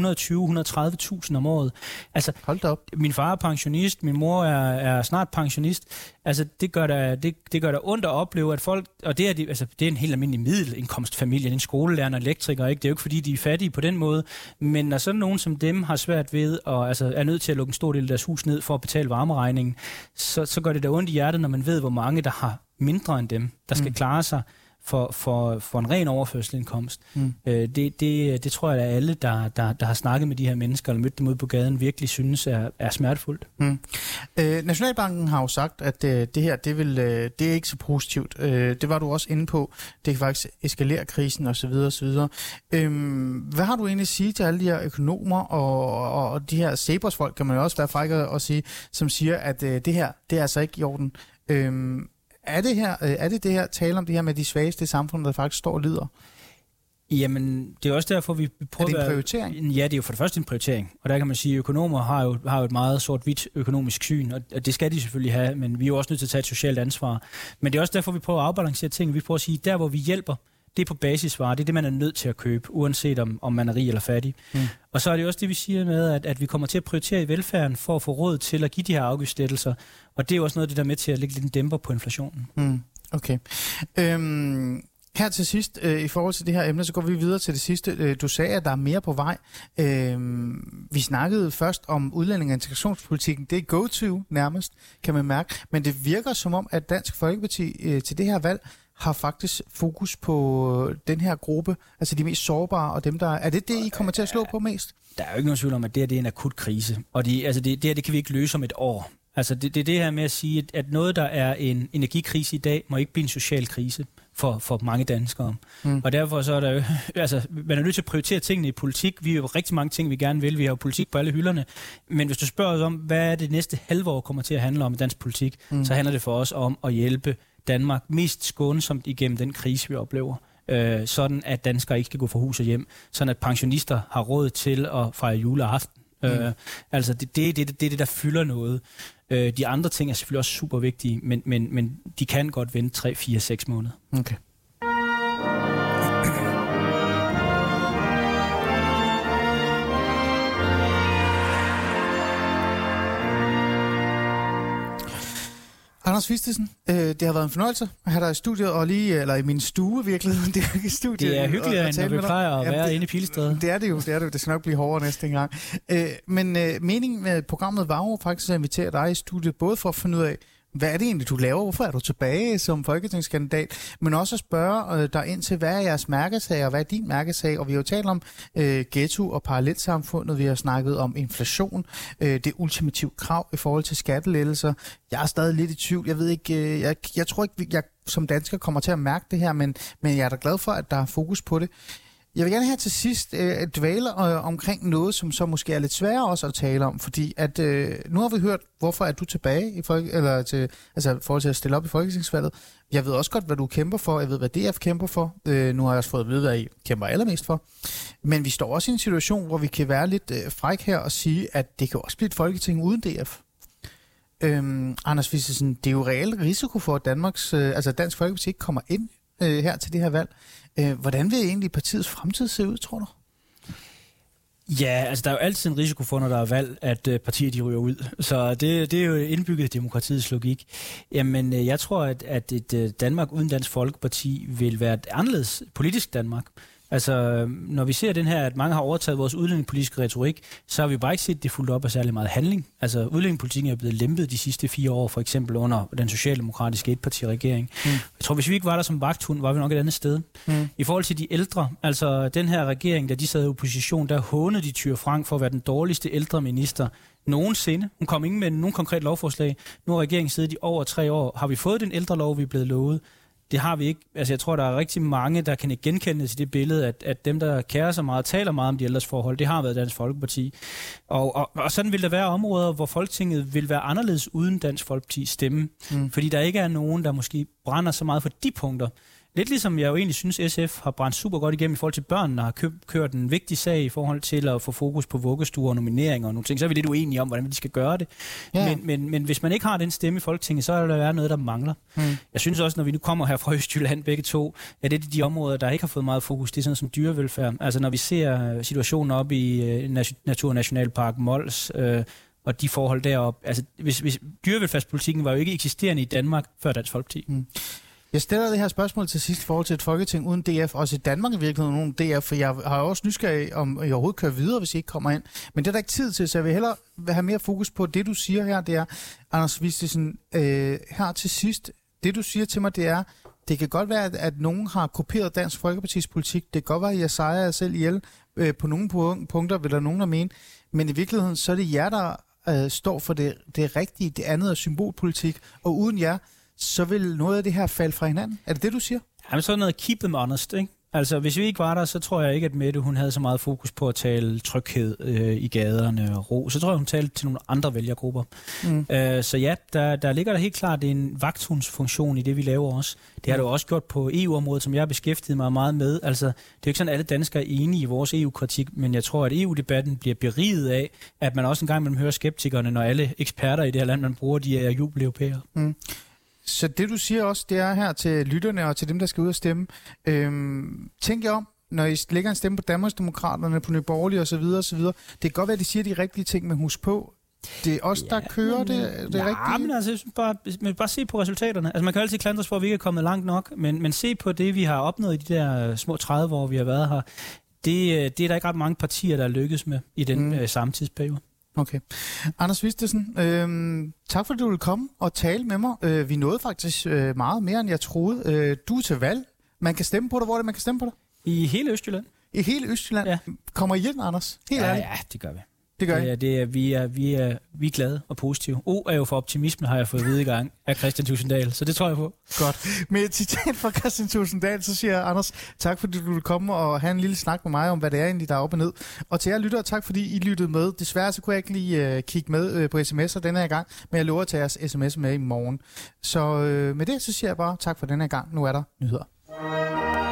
[SPEAKER 2] 120-130.000 om året. Altså,
[SPEAKER 1] Hold da op.
[SPEAKER 2] Min far er pensionist, min mor er, er snart pensionist. Altså, det gør da, det, det gør da ondt at opleve, at folk, og det er, de, altså, det er en helt almindelig middelindkomstfamilie, en skolelærer, en elektriker, ikke? Det er jo ikke, fordi de er fattige på den måde, men når sådan nogen som dem har svært ved, og altså, er nødt til at lukke en stor del af deres hus ned for at betale varmeregningen, så, så gør det da ondt i hjertet, når man ved, hvor mange, der har mindre end dem, der skal mm. klare sig for, for, for en ren overførselsindkomst. Mm. Øh, det, det, det tror jeg, at alle, der, der, der har snakket med de her mennesker, eller mødt dem ud på gaden, virkelig synes er, er smertefuldt. Mm.
[SPEAKER 1] Øh, Nationalbanken har jo sagt, at øh, det her, det, vil, øh, det er ikke så positivt. Øh, det var du også inde på. Det kan faktisk eskalere krisen osv. osv. Øh, hvad har du egentlig at sige til alle de her økonomer og, og, og de her Sabers-folk, kan man jo også være fræk at sige, som siger, at øh, det her, det er altså ikke i orden. Øh, er det, her, øh, er det det her tale om det her med de svageste i samfundet, der faktisk står og lider?
[SPEAKER 2] Jamen, det er også derfor, vi
[SPEAKER 1] prøver... Er det en prioritering?
[SPEAKER 2] Ja, det er jo for det første en prioritering. Og der kan man sige, at økonomer har jo, har jo et meget sort-hvidt økonomisk syn, og det skal de selvfølgelig have, men vi er jo også nødt til at tage et socialt ansvar. Men det er også derfor, vi prøver at afbalancere ting. Vi prøver at sige, der hvor vi hjælper, det er på basisvarer. Det er det, man er nødt til at købe, uanset om, om man er rig eller fattig. Mm. Og så er det også det, vi siger med, at, at vi kommer til at prioritere i velfærden for at få råd til at give de her afgiftslettelser. Og det er jo også noget af det, der er med til at lægge lidt en dæmper på inflationen.
[SPEAKER 1] Mm. Okay. Øhm, her til sidst, øh, i forhold til det her emne, så går vi videre til det sidste. Øh, du sagde, at der er mere på vej. Øh, vi snakkede først om udlænding- og integrationspolitikken. Det er go-to nærmest, kan man mærke. Men det virker som om, at Dansk Folkeparti øh, til det her valg har faktisk fokus på den her gruppe, altså de mest sårbare og dem, der... Er det det, I kommer til at slå på mest?
[SPEAKER 2] Der er jo ikke nogen tvivl om, at det her det er en akut krise, og de, altså det, det her det kan vi ikke løse om et år. Altså det, det er det her med at sige, at noget, der er en energikrise i dag, må ikke blive en social krise for, for mange danskere. Mm. Og derfor så er der jo, altså, man er nødt til at prioritere tingene i politik. Vi har jo rigtig mange ting, vi gerne vil. Vi har jo politik på alle hylderne. Men hvis du spørger os om, hvad er det næste halve år kommer til at handle om i dansk politik, mm. så handler det for os om at hjælpe Danmark mest skånsomt igennem den krise, vi oplever. Øh, sådan at danskere ikke skal gå fra hus og hjem. Sådan at pensionister har råd til at fejre juleaften. Mm. Øh, altså det, det, det, det er det, der fylder noget. Øh, de andre ting er selvfølgelig også super vigtige, men, men, men de kan godt vente 3, 4, 6 måneder.
[SPEAKER 1] Okay. Anders Vistesen, øh, det har været en fornøjelse at have dig i studiet, og lige, eller i min stue virkelig. Det er ikke studiet.
[SPEAKER 2] Det er hyggeligere, end når vi plejer at være inde i Pilestræde.
[SPEAKER 1] Det er det jo, det er det jo. Det skal nok blive hårdere næste gang. Øh, men øh, meningen med programmet var jo faktisk at invitere dig i studiet, både for at finde ud af, hvad er det egentlig, du laver? Hvorfor er du tilbage som folketingskandidat? Men også at spørge øh, dig ind til, hvad er jeres mærkesag, og hvad er din mærkesag? Og vi har jo talt om øh, ghetto og parallelsamfundet. Vi har snakket om inflation. Øh, det ultimative krav i forhold til skattelettelser. Jeg er stadig lidt i tvivl. Jeg ved ikke, øh, jeg, jeg tror ikke, jeg som dansker kommer til at mærke det her, men, men jeg er da glad for, at der er fokus på det. Jeg vil gerne her til sidst øh, dvæle øh, omkring noget, som så måske er lidt sværere også at tale om, fordi at øh, nu har vi hørt, hvorfor er du tilbage i folk, eller til, altså forhold til at stille op i folketingsvalget. Jeg ved også godt, hvad du kæmper for. Jeg ved, hvad DF kæmper for. Øh, nu har jeg også fået at vide, hvad I kæmper allermest for. Men vi står også i en situation, hvor vi kan være lidt øh, fræk her og sige, at det kan også blive et folketing uden DF. Øhm, Anders Vissesen, det er jo reelt risiko for, at Danmarks, øh, altså Dansk Folkeparti ikke kommer ind øh, her til det her valg. Øh, hvordan vil egentlig partiets fremtid se ud, tror du?
[SPEAKER 2] Ja, altså der er jo altid en risiko for, når der er valg, at øh, partier de ryger ud. Så det, det er jo indbygget demokratiets logik. Jamen, øh, jeg tror, at, at et øh, Danmark uden Dansk Folkeparti vil være et anderledes politisk Danmark. Altså, når vi ser den her, at mange har overtaget vores udlændingepolitiske retorik, så har vi bare ikke set det fuldt op af særlig meget handling. Altså, udlændingepolitikken er blevet lempet de sidste fire år, for eksempel under den socialdemokratiske etpartiregering. Mm. Jeg tror, hvis vi ikke var der som vagthund, var vi nok et andet sted. Mm. I forhold til de ældre, altså den her regering, da de sad i opposition, der hånede de Tyre Frank for at være den dårligste ældre minister nogensinde. Hun kom ingen med nogen konkret lovforslag. Nu har regeringen siddet i over tre år. Har vi fået den ældre lov, vi er blevet lovet? Det har vi ikke. Altså, jeg tror, der er rigtig mange, der kan ikke genkende til det billede, at, at dem, der kærer sig meget, taler meget om de ældres forhold, det har været Dansk Folkeparti. Og, og, og sådan vil der være områder, hvor Folketinget vil være anderledes uden Dansk Folkeparti stemme, mm. fordi der ikke er nogen, der måske brænder så meget for de punkter. Lidt ligesom jeg jo egentlig synes, SF har brændt super godt igennem i forhold til børnene, og har kø- kørt en vigtig sag i forhold til at få fokus på vuggestuer og nomineringer og nogle ting. Så er vi lidt uenige om, hvordan de skal gøre det. Ja. Men, men, men hvis man ikke har den stemme i Folketinget, så er der noget, der mangler. Hmm. Jeg synes også, når vi nu kommer her fra Østjylland begge to, at det er de områder, der ikke har fået meget fokus. Det er sådan som dyrevelfærd. Altså når vi ser situationen op i uh, Naturnationalpark Mols, uh, og de forhold derop. Altså, hvis, hvis dyrevelfærdspolitikken var jo ikke eksisterende i Danmark før Dansk Folkeparti. Mm.
[SPEAKER 1] Jeg stiller det her spørgsmål til sidst i forhold til et folketing uden DF, også i Danmark i virkeligheden uden DF, for jeg har også nysgerrig om I overhovedet kører videre, hvis I ikke kommer ind. Men det er der ikke tid til, så jeg vil hellere have mere fokus på det, du siger her. Det er, Anders Vistesen, øh, her til sidst, det du siger til mig, det er, det kan godt være, at, at nogen har kopieret Dansk Folkepartis politik. Det kan godt være, at jeg sejrer jer selv ihjel øh, på nogle punkter, vil der nogen der mene. Men i virkeligheden, så er det jer, der øh, står for det, det rigtige. Det andet er symbolpolitik. Og uden jer, så vil noget af det her falde fra hinanden. Er det det, du siger?
[SPEAKER 2] Jamen sådan noget keep them honest, ikke? Altså, hvis vi ikke var der, så tror jeg ikke, at Mette hun havde så meget fokus på at tale tryghed øh, i gaderne og ro. Så tror jeg, hun talte til nogle andre vælgergrupper. Mm. Øh, så ja, der, der ligger der helt klart en vagthundsfunktion i det, vi laver også. Det har mm. du også gjort på EU-området, som jeg har beskæftiget mig meget med. Altså, det er jo ikke sådan, at alle danskere er enige i vores EU-kritik, men jeg tror, at EU-debatten bliver beriget af, at man også engang mellem hører skeptikerne, når alle eksperter i det her land, man bruger, de er jubeleuropæere. Mm.
[SPEAKER 1] Så det du siger også, det er her til lytterne og til dem, der skal ud og stemme. Øhm, tænk jer om, når I lægger en stemme på Danmarksdemokraterne, på Nye Borgerlige osv. osv. Det kan godt være, at de siger de rigtige ting, men husk på, det er os, der ja, kører det, det ja, rigtige.
[SPEAKER 2] men altså, jeg synes bare, men bare se på resultaterne. Altså, man kan altid klandres for, at vi ikke er kommet langt nok, men, men se på det, vi har opnået i de der små 30 år, vi har været her. Det, øh, det er der ikke ret mange partier, der er lykkes med i den mm. øh, samme tidsperiode.
[SPEAKER 1] Okay. Anders Vistesen, øh, tak fordi du ville komme og tale med mig. Øh, vi nåede faktisk øh, meget mere, end jeg troede. Øh, du er til valg. Man kan stemme på dig. Hvor er det, man kan stemme på dig?
[SPEAKER 2] I hele Østjylland.
[SPEAKER 1] I hele Østjylland? Ja. Kommer I hjem, Anders?
[SPEAKER 2] Helt ja, ærligt. ja, det gør vi.
[SPEAKER 1] Det gør det,
[SPEAKER 2] det er, vi, er, vi, er, vi er glade og positive. O er jo for optimisme, har jeg fået at vide i gang af Christian Tusinddal, så det tror jeg på.
[SPEAKER 1] Godt. Med et citat fra Christian Tusinddal, så siger jeg, Anders, tak fordi du vil komme og have en lille snak med mig om, hvad det er egentlig, der er op og ned. Og til jer lyttere, tak fordi I lyttede med. Desværre så kunne jeg ikke lige uh, kigge med uh, på sms'er denne her gang, men jeg lover at tage jeres sms med i morgen. Så uh, med det, så siger jeg bare tak for denne her gang. Nu er der nyheder.